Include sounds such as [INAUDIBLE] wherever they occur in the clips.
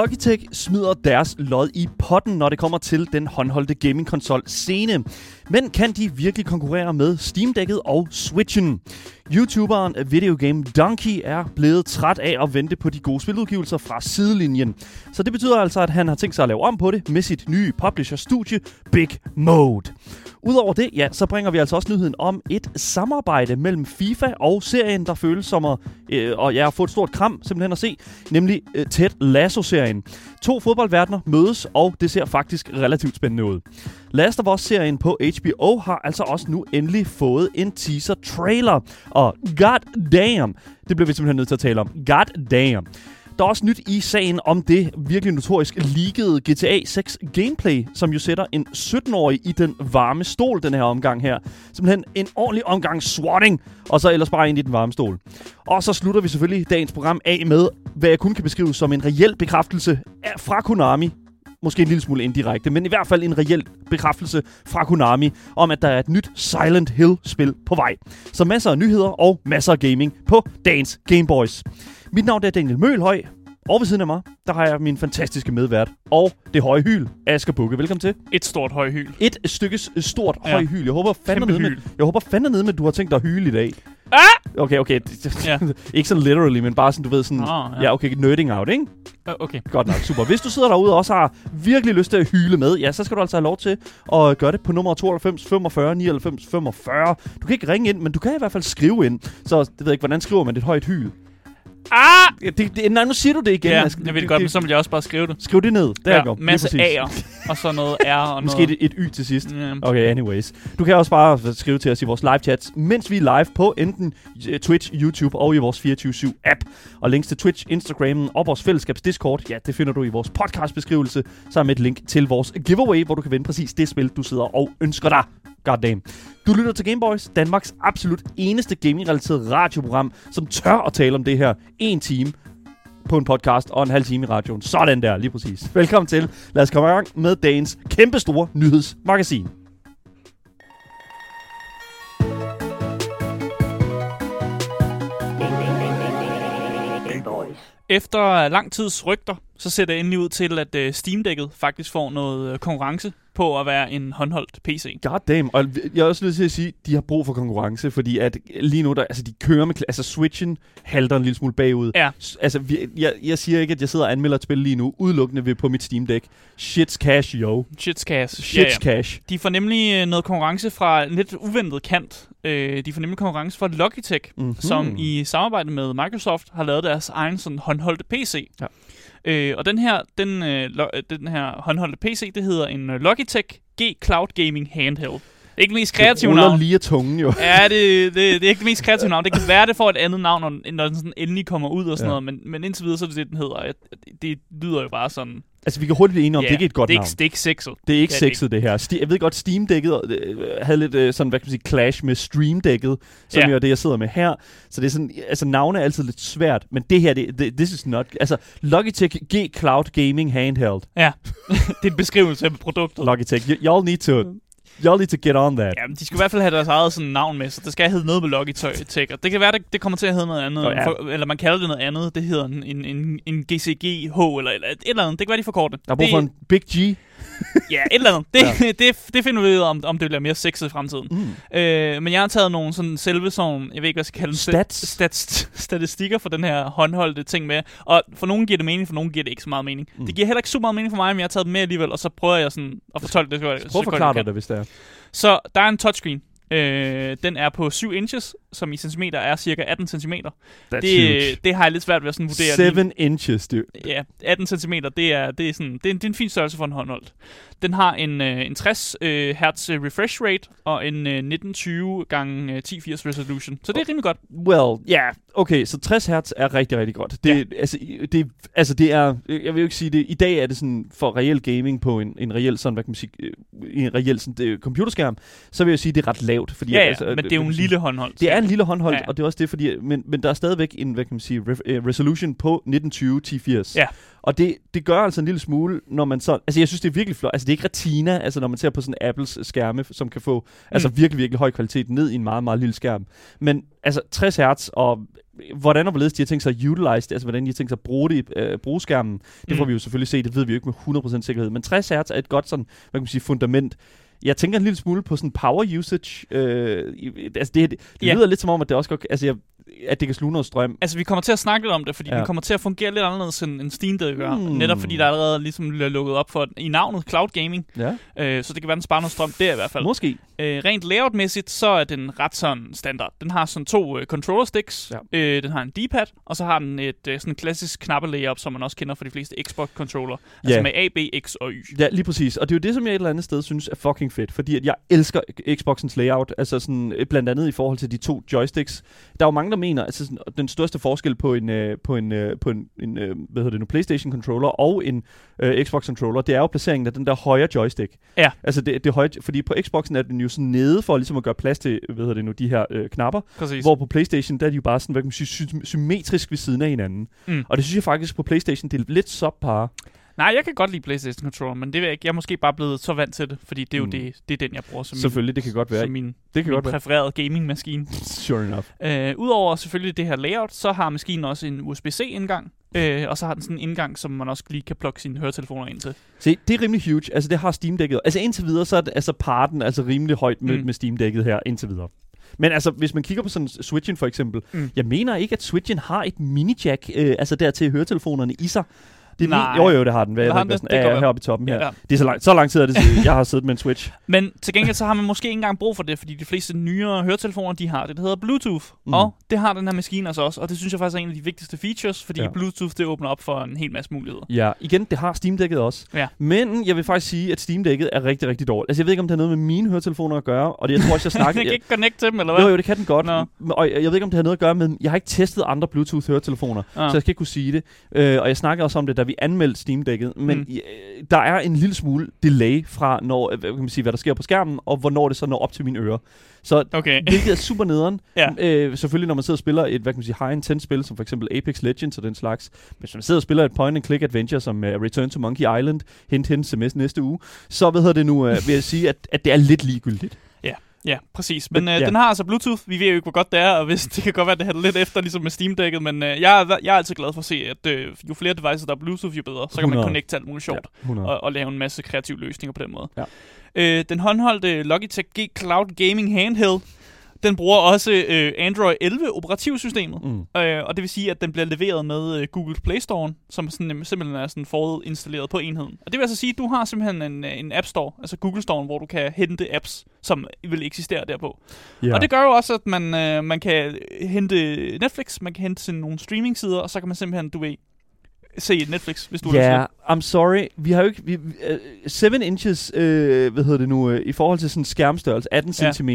Logitech smider deres lod i potten, når det kommer til den håndholdte gaming-konsol scene. Men kan de virkelig konkurrere med Steam Deck'et og Switchen? YouTuberen Video Game Donkey er blevet træt af at vente på de gode spiludgivelser fra sidelinjen. Så det betyder altså, at han har tænkt sig at lave om på det med sit nye publisher-studie Big Mode. Udover det, ja, så bringer vi altså også nyheden om et samarbejde mellem FIFA og serien, der føles som at, øh, og ja, at få et stort kram simpelthen at se, nemlig øh, Ted Lasso-serien. To fodboldverdener mødes, og det ser faktisk relativt spændende ud. Last of Us-serien på HBO har altså også nu endelig fået en teaser-trailer. Og god damn, det bliver vi simpelthen nødt til at tale om. God damn. Der er også nyt i sagen om det virkelig notorisk leakede GTA 6 gameplay, som jo sætter en 17-årig i den varme stol den her omgang her. Simpelthen en ordentlig omgang swatting, og så ellers bare ind i den varme stol. Og så slutter vi selvfølgelig dagens program af med, hvad jeg kun kan beskrive som en reel bekræftelse af- fra Konami måske en lille smule indirekte, men i hvert fald en reel bekræftelse fra Konami om, at der er et nyt Silent Hill-spil på vej. Så masser af nyheder og masser af gaming på dagens Gameboys. Mit navn er Daniel Mølhøj, og ved siden af mig, der har jeg min fantastiske medvært og det høje hyl, Asger Bukke. Velkommen til. Et stort høj hyl. Et stykkes stort Ja. høj hyl. Jeg håber fandme nede med, jeg håber fandme nede med, at du har tænkt dig at hyle i dag. Ah! Okay, okay. Ja. [LAUGHS] ikke sådan literally, men bare sådan, du ved, sådan... Nå, ja. ja, okay, nerding out, ikke? Øh, Okay. Godt nok, super. Hvis du sidder derude og også har virkelig lyst til at hyle med, ja, så skal du altså have lov til at gøre det på nummer 92 45 99 45. Du kan ikke ringe ind, men du kan i hvert fald skrive ind. Så det ved jeg ikke, hvordan skriver man det et højt hyl? Ah! Ja, det, det, nej, nu siger du det igen. Ja, Mads. jeg ved det godt, men så vil jeg også bare skrive det. Skriv det ned. Der ja, går. Masse. A'er, og så noget R og [LAUGHS] Måske noget... et, et Y til sidst. Ja. Okay, anyways. Du kan også bare skrive til os i vores live chats, mens vi er live på enten øh, Twitch, YouTube og i vores 24-7 app. Og links til Twitch, Instagram og vores fællesskabs Discord, ja, det finder du i vores podcastbeskrivelse, sammen med et link til vores giveaway, hvor du kan vinde præcis det spil, du sidder og ønsker dig. Goddamn. Du lytter til Gameboys, Danmarks absolut eneste gaming-relateret radioprogram, som tør at tale om det her en time på en podcast og en halv time i radioen. Sådan der, lige præcis. Velkommen til. Lad os komme i gang med dagens kæmpestore nyhedsmagasin. Efter lang tids rygter, så ser det endelig ud til, at øh, Steam-dækket faktisk får noget øh, konkurrence på at være en håndholdt PC. God damn. Og jeg er også nødt til at sige, at de har brug for konkurrence, fordi at lige nu, der, altså de kører med, altså Switchen halter en lille smule bagud. Ja. Altså, vi, jeg, jeg siger ikke, at jeg sidder og anmelder et spil lige nu, udelukkende ved på mit Steam Deck. Shit's cash, yo. Shit's cash. Shit's Ja, ja. cash. De får nemlig øh, noget konkurrence fra en lidt uventet kant. Øh, de får nemlig konkurrence fra Logitech, Mhm. som i samarbejde med Microsoft har lavet deres egen sådan håndholdte PC. Ja. Øh, og den her, den, øh, øh den her håndholdte PC, det hedder en øh, Logitech G Cloud Gaming Handheld. Ikke det mest kreative det navn. lige af tungen, jo. Ja, det, det, det er ikke det mest kreative navn. Det kan være, det får et andet navn, når, når den sådan endelig kommer ud og sådan Ja. noget. Men, men indtil videre, så er det det, den hedder. Jeg- Det lyder jo bare sådan... Altså, vi kan hurtigt blive enige om, Ja, det er ikke et godt det er navn. det er ikke sexet. Det er ikke Ja, det sexet, det her. Sti- jeg ved godt, Steam-dækket øh, havde lidt øh, sådan, hvad kan man sige, clash med Stream-dækket, som Ja. jo er det, jeg sidder med her. Så det er sådan, altså navne er altid lidt svært, men det her, det, det, this is not, altså Logitech G Cloud Gaming Handheld. Ja, [LAUGHS] det er en beskrivelse af produktet. Logitech, y- y'all need to, y'all need to get on that. Ja, de skal i hvert fald have deres eget sådan navn med, så det skal hedde noget med Logitech. Og det kan være, det, det kommer til at hedde noget andet. Nå, ja. For, eller man kalder det noget andet. Det hedder en, en, en, en GCGH eller, eller et eller andet. Det kan være, de forkorter. Der er brug for en Big G. Ja, et eller andet. Det, ja. [LAUGHS] det, det finder vi ud af, om, om det bliver mere sexet i fremtiden. Mm. Øh, men jeg har taget nogle sådan selve sådan, jeg ved ikke, hvad jeg skal kalde dem. Stats. Stats, statistikker for den her håndholdte ting med. Og for nogen giver det mening, for nogen giver det ikke så meget mening. Mm. Det giver heller ikke super meget mening for mig, men jeg har taget dem med alligevel, og så prøver jeg sådan at fortolke det. så Prøv at forklare dig det, hvis det er. Så der er en touchscreen. Øh, den er på 7 inches, som i centimeter er cirka 18 centimeter. That's Det, det har jeg lidt svært ved at sådan vurdere. lige. 7 inches, dude. Ja, 18 cm, det er, det er, sådan, det er, en, det er en fin størrelse for en håndholdt. Den har en, øh, en 60 øh, Hz refresh rate og en øh, 1920 gange øh, 1080 resolution. Så det er rimelig godt. Well, ja, yeah. okay, så 60 hertz er rigtig, rigtig godt. Det, Ja. altså, det, altså, det er, jeg vil jo ikke sige det, i dag er det sådan for reel gaming på en, en reel sådan, hvad kan man sige, øh, en reel sådan, det, computerskærm, så vil jeg sige, det er ret lavt. Fordi, Ja, ja, altså, men det er jo en lille håndhold. Det er en lille håndholdt, Ja. og det er også det, fordi, men, men der er stadigvæk en, hvad kan man sige, ref, eh, resolution på 1920 1080. Ja. Og det, det gør altså en lille smule, når man så... Altså, jeg synes, det er virkelig flot. Altså, det er ikke retina, altså, når man ser på sådan Apples skærme, som kan få altså, Mm. virkelig, virkelig høj kvalitet ned i en meget, meget lille skærm. Men altså, 60 Hz, og hvordan og hvorledes de har tænkt sig at utilize det, altså hvordan de har tænkt sig at bruge, det, øh, bruge skærmen, det Mm. får vi jo selvfølgelig se, det ved vi jo ikke med 100% sikkerhed. Men 60 Hz er et godt sådan, hvad kan man sige, fundament. Jeg tænker en lille smule på sådan power usage. Øh, altså det, det, det Ja. lyder lidt som om, at det også godt, altså jeg, at det kan sluge noget strøm. Altså, vi kommer til at snakke lidt om det, fordi ja. Den kommer til at fungere lidt anderledes end, end Steam Deck gør. Hmm. Netop fordi der allerede ligesom bliver lukket op for i navnet Cloud Gaming. Ja, Øh, så det kan være, den sparer noget strøm der i hvert fald. måske. Øh, rent layoutmæssigt, så er den ret sådan standard. Den har sådan to øh, controller sticks. Ja. Øh, den har en D-pad, og så har den et øh, sådan klassisk knappe-layout, som man også kender fra de fleste Xbox-controller. Altså Ja. med A, B, X og Y. Ja, lige præcis. Og det er jo det, som jeg et eller andet sted synes er fucking fedt, fordi at jeg elsker Xboxens layout, altså sådan, øh, blandt andet i forhold til de to joysticks. Der er jo mange, der mener, altså sådan, den største forskel på en, øh, på en, øh, på en, en øh, hvad hedder det nu, PlayStation controller og en øh, Xbox controller, det er jo placeringen af den der højre joystick. Ja. Altså det, det højre, fordi på Xboxen er den jo sådan nede for ligesom at gøre plads til, hvad hedder det nu, de her øh, knapper, Præcis. hvor på PlayStation, der er de jo bare sådan, hvad kan man sige, sy- symmetrisk ved siden af hinanden. Mm. Og det synes jeg faktisk på PlayStation, det er lidt subpar. Nej, jeg kan godt lide PlayStation Controller, men det jeg ikke. Jeg er måske bare blevet så vant til det, fordi det er jo Mm. det, det er den, jeg bruger som min, Selvfølgelig, det kan godt være. som min, Det kan min godt præfererede gaming-maskine. [LAUGHS] Sure enough. Øh, Udover selvfølgelig det her layout, så har maskinen også en USB-C-indgang. Øh, og så har den sådan en indgang, som man også lige kan plukke sine høretelefoner ind til. Se, det er rimelig huge. Altså, det har Steam-dækket. Altså, indtil videre, så er det, altså, parten altså rimelig højt med, Mm. med Steam-dækket her, indtil videre. Men altså, hvis man kigger på sådan Switchen for eksempel, mm. jeg mener ikke, at Switchen har et mini-jack, øh, altså der til høretelefonerne i sig. Det er Nej. min, jo, jo, det har den. Hvad, jeg har den det? Det sådan, være. ja, heroppe i toppen her. Ja, ja. Det er så lang, så lang tid, det, siden, jeg har siddet med en Switch. [LAUGHS] Men til gengæld så har man måske ikke engang brug for det, fordi de fleste nyere høretelefoner, de har det, der hedder Bluetooth. Mm. Og det har den her maskine altså også, og det synes jeg faktisk er en af de vigtigste features, fordi ja. Ja. Bluetooth det åbner op for en hel masse muligheder. Ja, igen, det har Steam-dækket også. Ja. Men jeg vil faktisk sige, at Steam-dækket er rigtig, rigtig dårligt. Altså, jeg ved ikke, om det har noget med mine høretelefoner at gøre, og det, jeg tror også, jeg den [LAUGHS] snakkede... kan ikke connect til dem, eller hvad? Jo, jo, det kan den godt. Nå. Og jeg, jeg ved ikke, om det har noget at gøre med... Jeg har ikke testet andre Bluetooth-høretelefoner, Ah. så jeg skal ikke kunne sige det. Øh, og jeg snakkede også om det, da vi anmeldte Steam-dækket. Men Mm. mm. der er en lille smule delay fra, når, øh, hvad, kan man sige, hvad der sker på skærmen, og hvornår det så når op til mine ører. Så Okay. [LAUGHS] hvilket er super nederen. Ja. Øh, selvfølgelig, når man sidder og spiller et hvad kan man sige, high-intense spil, som for eksempel Apex Legends og den slags. Hvis man sidder og spiller et point-and-click adventure som uh, Return to Monkey Island, hint, hint, sms næste uge, så hvad hedder det nu, uh, vil jeg sige, at, at det er lidt ligegyldigt. Ja, præcis. Men øh, ja. den har altså Bluetooth. Vi ved jo ikke, hvor godt det er, og hvis, [LAUGHS] det kan godt være, det halter lidt efter, ligesom med Steam-dækket, men øh, jeg, er, jeg er altid glad for at se, at øh, jo flere devices, der er Bluetooth, jo bedre. Så kan man 100. connecte til alt muligt sjovt. Ja, 100. og, og lave en masse kreative løsninger på den måde. Ja. Øh, den håndholdte Logitech G Cloud Gaming Handheld, den bruger også øh, Android 11 operativsystemet. Mm. Øh, og det vil sige, at den bliver leveret med øh, Google Play Store, som sådan, simpelthen er sådan forudinstalleret på enheden. Og det vil altså sige, at du har simpelthen en, øh, en App Store, altså Google Store, hvor du kan hente apps, som vil eksistere derpå. Ja. Og det gør jo også, at man, øh, man kan hente Netflix, man kan hente til nogle streaming-sider, og så kan man simpelthen, du ved, se Netflix, hvis du Ja, yeah, I'm sorry. Vi har jo ikke... Vi, uh, 7 inches, øh, hvad hedder det nu, øh, i forhold til sådan skærmstørrelse, 18 Ja. cm.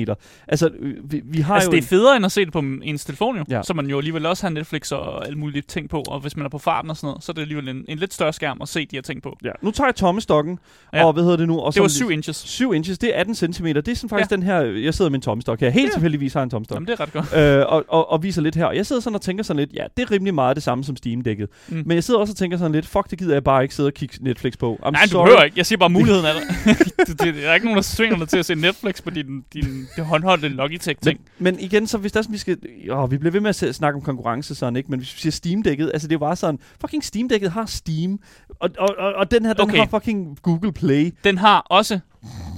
Altså, øh, vi, vi har Altså, jo... det er federe end at se det på ens telefon jo, ja. Ja. så man jo alligevel også har Netflix og alle mulige ting på, og hvis man er på farten og sådan noget, så er det alligevel en, en lidt større skærm at se de her ting på. Ja, nu tager jeg tommestokken, Ja. ja. og hvad hedder det nu? Og Det var så- 7 inches. 7 inches, det er 18 cm. Det er sådan faktisk ja. den her... Jeg sidder med en tommestok her. Helt Ja. ja. tilfældigvis har jeg en tommestok. Jamen, det er ret godt. øh, og, og, og viser lidt her. Og jeg sidder sådan og tænker sådan lidt, ja, det er rimelig meget det samme som Steam-dækket. Mm. Men jeg sidder og tænker sådan lidt, fuck, det gider jeg bare ikke sidde og kigge Netflix på. I'm Nej, du sorry. behøver ikke. Jeg siger bare [LAUGHS] muligheden af det. [LAUGHS] det, det. Der er ikke nogen, der tvinger dig til at se Netflix på din, din, din håndholdte Logitech-ting. Men, men igen, så hvis der er sådan, vi skal... Åh, vi bliver ved med at snakke om konkurrence sådan, ikke? Men hvis vi siger Steam-dækket, altså det er bare sådan, fucking Steam-dækket har Steam, og, og, og, og den her, den Okay. har fucking Google Play. Den har også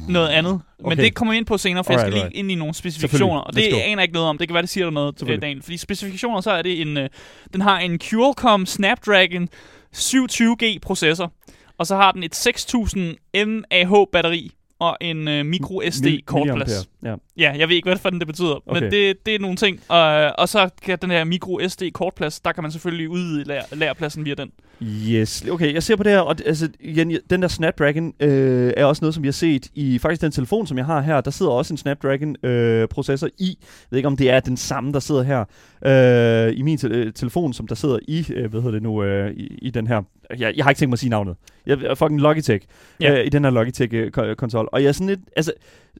noget andet. Men Okay. det kommer vi ind på senere, for jeg skal Alright, lige alright. ind i nogle specifikationer. Og det aner jeg ikke noget om. Det kan være, det siger dig noget, øh. Daniel. Fordi specifikationer, så er det en... Øh, den har en Qualcomm Snapdragon 720G processor. Og så har den et 6000 mAh batteri og en øh, micro SD Mil- kortplads. milliampere. Ja. ja, jeg ved ikke, hvad fanden det betyder, okay. Men det, det er nogle ting. Og, og så kan den her micro SD kortplads, der kan man selvfølgelig udvide lær, lærpladsen via den. Yes. Okay, jeg ser på det her, og altså, igen, den der Snapdragon øh, er også noget, som vi har set i faktisk den telefon, som jeg har her. Der sidder også en Snapdragon-processor i. Jeg ved ikke, om det er den samme, der sidder her øh, i min te- øh, telefon, som der sidder i, øh, hvad hedder det nu, øh, i, i den her. Jeg, jeg har ikke tænkt mig at sige navnet. Jeg, jeg fucking Logitech. Ja. Øh, I den her Logitech-konsol. Og jeg er sådan lidt, altså,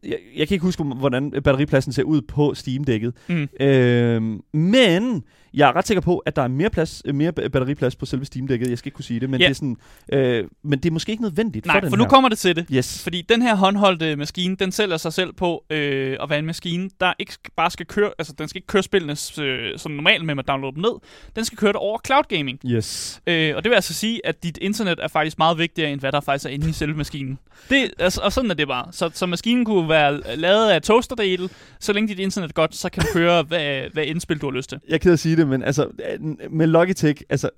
jeg, jeg kan ikke huske, hvordan batteripladsen ser ud på Steam-dækket. Mm. Øh, men jeg er ret sikker på, at der er mere plads, øh, mere ba- batteriplads på selve Steam-dækket. Jeg skal ikke kunne sige det, men, Ja. det, er sådan, øh, men det er måske ikke nødvendigt Nej, for den for nu her. kommer det til det. Yes. Fordi den her håndholdte maskine, den sælger sig selv på øh, at være en maskine, der ikke bare skal køre, altså den skal ikke køre spillene øh, som normalt med at downloade dem ned. Den skal køre det over cloud gaming. Yes. Øh, og det vil altså sige, at dit internet er faktisk meget vigtigere, end hvad der faktisk er inde i selve maskinen. Det, altså, og sådan er det bare. Så, så maskinen kunne være lavet af toasterdele. Så længe dit internet er godt, så kan du køre, [LAUGHS] hvad, hvad indspil du har lyst til. Jeg at sige det, men altså, med Logitech, altså,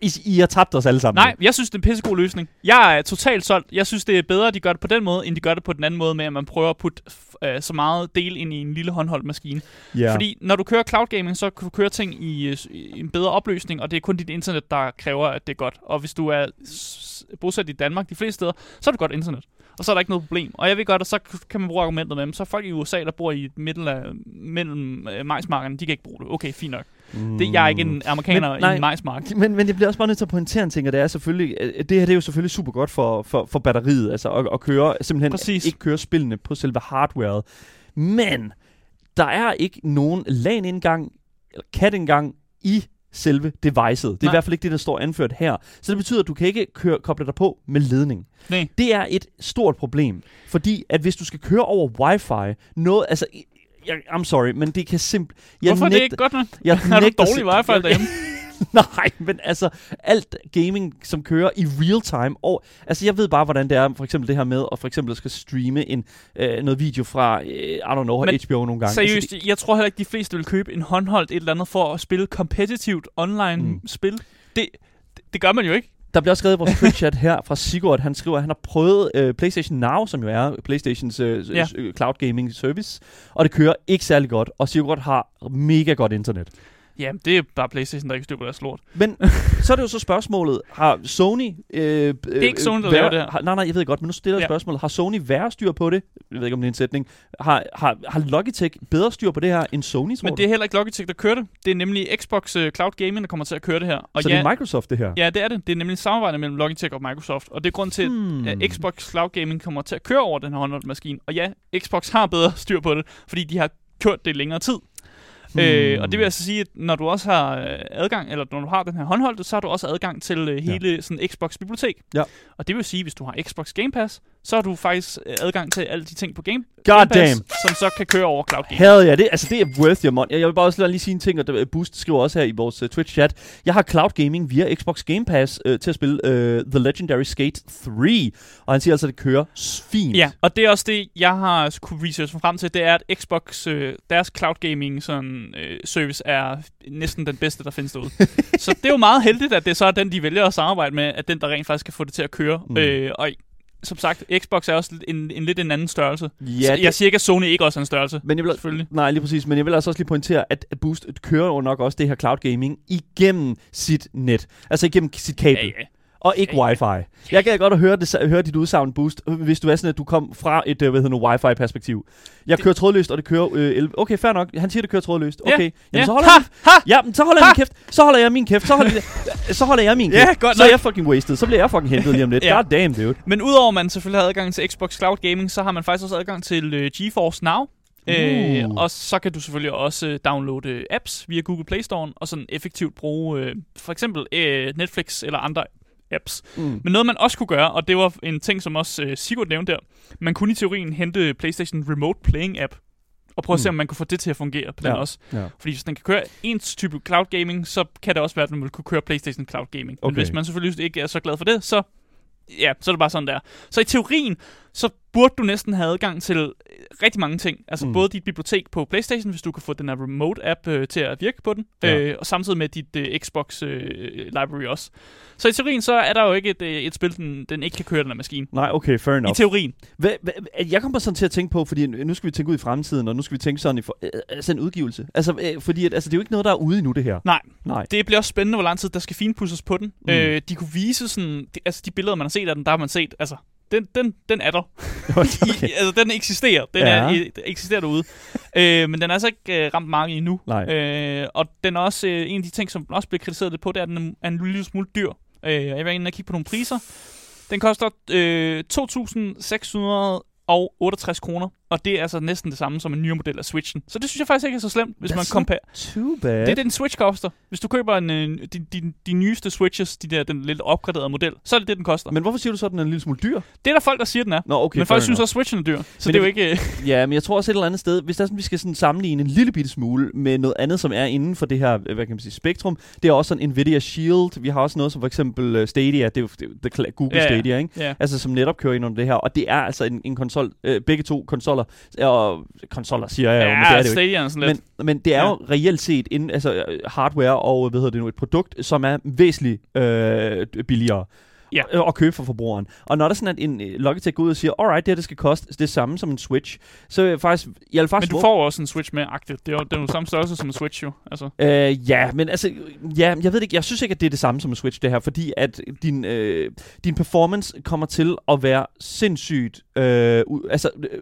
I, I har tabt os alle sammen. Nej, jeg synes, det er en pissegod løsning. Jeg er totalt solgt. Jeg synes, det er bedre, at de gør det på den måde, end de gør det på den anden måde, med at man prøver at putte øh, så meget del ind i en lille håndholdt maskine. Ja. Fordi når du kører cloud gaming, så kan du køre ting i, øh, i en bedre opløsning, og det er kun dit internet, der kræver, at det er godt. Og hvis du er bosat i Danmark de fleste steder, så er du godt internet. Og så er der ikke noget problem. Og jeg ved godt, at så kan man bruge argumentet med dem. Så folk i USA, der bor i middel af, mellem øh, majsmarkerne, de kan ikke bruge det. Okay, fint nok. Mm. Det, jeg er ikke en amerikaner Men i nej. en majsmark. Men, men jeg bliver også bare nødt til at pointere en ting, og det er selvfølgelig, øh, det her det er jo selvfølgelig super godt for, for, for batteriet, altså at, at køre, simpelthen Præcis. ikke køre spillene på selve hardwaret. Men der er ikke nogen LAN-indgang, eller CAT-indgang i selve devicet. Det er Nej. i hvert fald ikke det, der står anført her. Så det betyder, at du kan ikke køre, koble dig på med ledning. Nej. Det er et stort problem, fordi at hvis du skal køre over wifi, noget, altså, jeg, I'm sorry, men det kan simpelthen... Hvorfor er det ikke godt nok? Jeg Har [LAUGHS] du nægter dårlig wifi derhjemme? [LAUGHS] [LAUGHS] Nej, men altså, alt gaming, som kører i real time, og altså, jeg ved bare, hvordan det er, for eksempel det her med, at for eksempel skal streame en, øh, noget video fra, øh, I don't know, Men HBO nogle gange. Seriøst, Altså, jeg tror heller ikke, de fleste vil købe en håndholdt et eller andet for at spille kompetitivt online Mm. spil. Det, det, det gør man jo ikke. Der bliver også skrevet i vores Twitch-chat her fra Sigurd, han skriver, at han har prøvet øh, PlayStation Now, som jo er PlayStations øh, ja. cloud gaming service, og det kører ikke særlig godt, og Sigurd har mega godt internet. Ja, det er bare Playstation, der ikke styr på deres lort. Men så er det jo så spørgsmålet, har Sony... Øh, det er ikke Sony, der laver det her. Har, nej, nej, jeg ved godt, men nu stiller jeg Ja. spørgsmålet. Har Sony værre styr på det? Jeg ved ikke, om det er en sætning. Har, har, har Logitech bedre styr på det her end Sony, tror Men du? det er heller ikke Logitech, der kører det. Det er nemlig Xbox uh, Cloud Gaming, der kommer til at køre det her. Og så ja, det er Microsoft, det her? ja, det er det. Det er nemlig samarbejde mellem Logitech og Microsoft. Og det er grund til, Hmm. at Xbox Cloud Gaming kommer til at køre over den her håndholdte maskine. Og ja, Xbox har bedre styr på det, fordi de har kørt det længere tid. Hmm. Øh, og det vil altså sige, at når du også har øh, adgang, eller når du har den her håndholdte, så har du også adgang til øh, hele sådan Xbox-bibliotek. Ja. Og det vil sige, at hvis du har Xbox Game Pass, så har du faktisk øh, adgang til alle de ting på Game, God Game Pass, damn. som så kan køre over Cloud Gaming. Hell ja, det, altså det er worth your money. Jeg jeg vil bare også lige sige en ting, og det- Boost skriver også her i vores uh, Twitch-chat. Jeg har cloud gaming via Xbox Game Pass uh, til at spille uh, The Legendary Skate 3, og han siger altså, at det kører fint. Ja, og det er også det, jeg har kunne researche frem til, det er, at Xbox, øh, deres cloud gaming sådan, øh, service er næsten den bedste, der findes derude. [LAUGHS] så det er jo meget heldigt, at det så er den, de vælger at samarbejde med, at den, der rent faktisk kan få det til at køre. Mm. Øh, og som sagt, Xbox er også en, en lidt en anden størrelse. ja det, jeg siger ikke, at Sony ikke også er en størrelse. men jeg vil, Selvfølgelig. Nej, lige præcis. Men jeg vil altså også lige pointere, at Boost kører jo nok også det her cloud gaming igennem sit net. Altså igennem sit kabel. Ja, ja. Og ikke Ja, wifi. Jeg kan godt at høre, det, høre dit udsagn, Boost, hvis du er sådan, at du kom fra et øh, hvad hedder nu, wifi-perspektiv. Jeg kører trådløst, og det kører... Øh, 11. Okay, fair nok. Han siger, det kører trådløst. Ja, Okay. Jamen, ja. så holder Ha! jeg, Ha! ja, men så holder jeg min kæft. Så holder jeg min kæft. Så holder, [LAUGHS] så holder jeg min Ja, kæft. godt så er jeg fucking wasted. Så bliver jeg fucking hentet lige om lidt. Ja. God damn, dude. Men udover at man selvfølgelig har adgang til Xbox Cloud Gaming, så har man faktisk også adgang til øh, GeForce Now. Øh, Uh. og så kan du selvfølgelig også øh, downloade øh, apps via Google Play Store, og sådan effektivt bruge øh, for eksempel øh, Netflix eller andre apps. Mm. Men noget man også kunne gøre, og det var en ting, som også øh, Sigurd nævnte der, man kunne i teorien hente PlayStation Remote Playing app, og prøve at se, Mm. om man kunne få det til at fungere på den Ja. også. Ja. Fordi hvis den kan køre ens type cloud gaming, så kan det også være, at den vil kunne køre PlayStation Cloud Gaming. Men Okay. hvis man selvfølgelig ikke er så glad for det, så, ja, så er det bare sådan der. Så i teorien, så burde du næsten have adgang til øh, rigtig mange ting. Altså Mm. både dit bibliotek på Playstation, hvis du kan få den her remote-app øh, til at virke på den, Ja. øh, og samtidig med dit øh, Xbox øh, library også. Så i teorien, så er der jo ikke et, øh, et spil, den, den ikke kan køre den her maskine. Nej, okay, fair I enough. teorien. Hvad, hvad, jeg kommer sådan til at tænke på, fordi nu skal vi tænke ud i fremtiden, og nu skal vi tænke sådan i for, øh, altså en udgivelse. Altså, øh, fordi at, altså, det er jo ikke noget, der er ude endnu, det her. Nej. Nej. Det bliver også spændende, hvor lang tid der skal finpudses på den. Mm. Øh, de kunne vise sådan, de, altså de billeder, man har set af den, der har man set, altså, den, den, den er der. [LAUGHS] okay. I, altså, den eksisterer. Den Ja. er, eksisterer derude. øh, men den er altså ikke øh, ramt markedet endnu. Nej. Øh, og den er også øh, en af de ting, som også bliver kritiseret lidt på, det er, at den er en lille smule dyr. Øh, jeg var inde og kigge på nogle priser. Den koster øh, 2.668 kroner, og det er altså næsten det samme som en nyere model af Switchen. Så det synes jeg faktisk ikke er så slemt, hvis That's man comparer. Too bad. Det er det, en Switch koster. Hvis du køber en, øh, de, de, de nyeste Switches, de der, den lidt opgraderede model, så er det det, den koster. Men, hvorfor siger du så, at den er en lille smule dyr? det er der folk, der siger, den er. Nå, okay, men folk synes også, at Switchen er dyr. Så Men det er jo ikke... øh, [LAUGHS] Ja, men jeg tror også et eller andet sted, hvis der er sådan, vi skal sådan sammenligne en lille bitte smule med noget andet, som er inden for det her, øh, hvad kan man sige, spektrum, det er også sådan Nvidia Shield. Vi har også noget som for eksempel øh, Stadia, det er jo det Google Ja, ja. Stadia, ikke? Ja. Altså som netop kører ind under det her, og det er altså en, en konsol, øh, begge to konsoller, og konsoller siger jeg jo, men det er det jo ikke. Lidt. Men, men det er Ja. jo reelt set en, altså, øh, hardware og hvad hedder det nu, et produkt, som er væsentligt øh, billigere Ja. øh, at købe for forbrugeren. Og når der er sådan, at en øh, Logitech går ud og siger, alright, det her det skal koste det samme som en Switch, så er jeg faktisk, jeg vil Men faktisk du våge- får også en Switch med agtigt. Det er jo, det er jo samme størrelse som en Switch jo. Altså. Øh, ja, men altså, ja, jeg ved ikke, jeg synes ikke, at det er det samme som en Switch, det her, fordi at din, øh, din performance kommer til at være sindssygt, øh, altså, øh,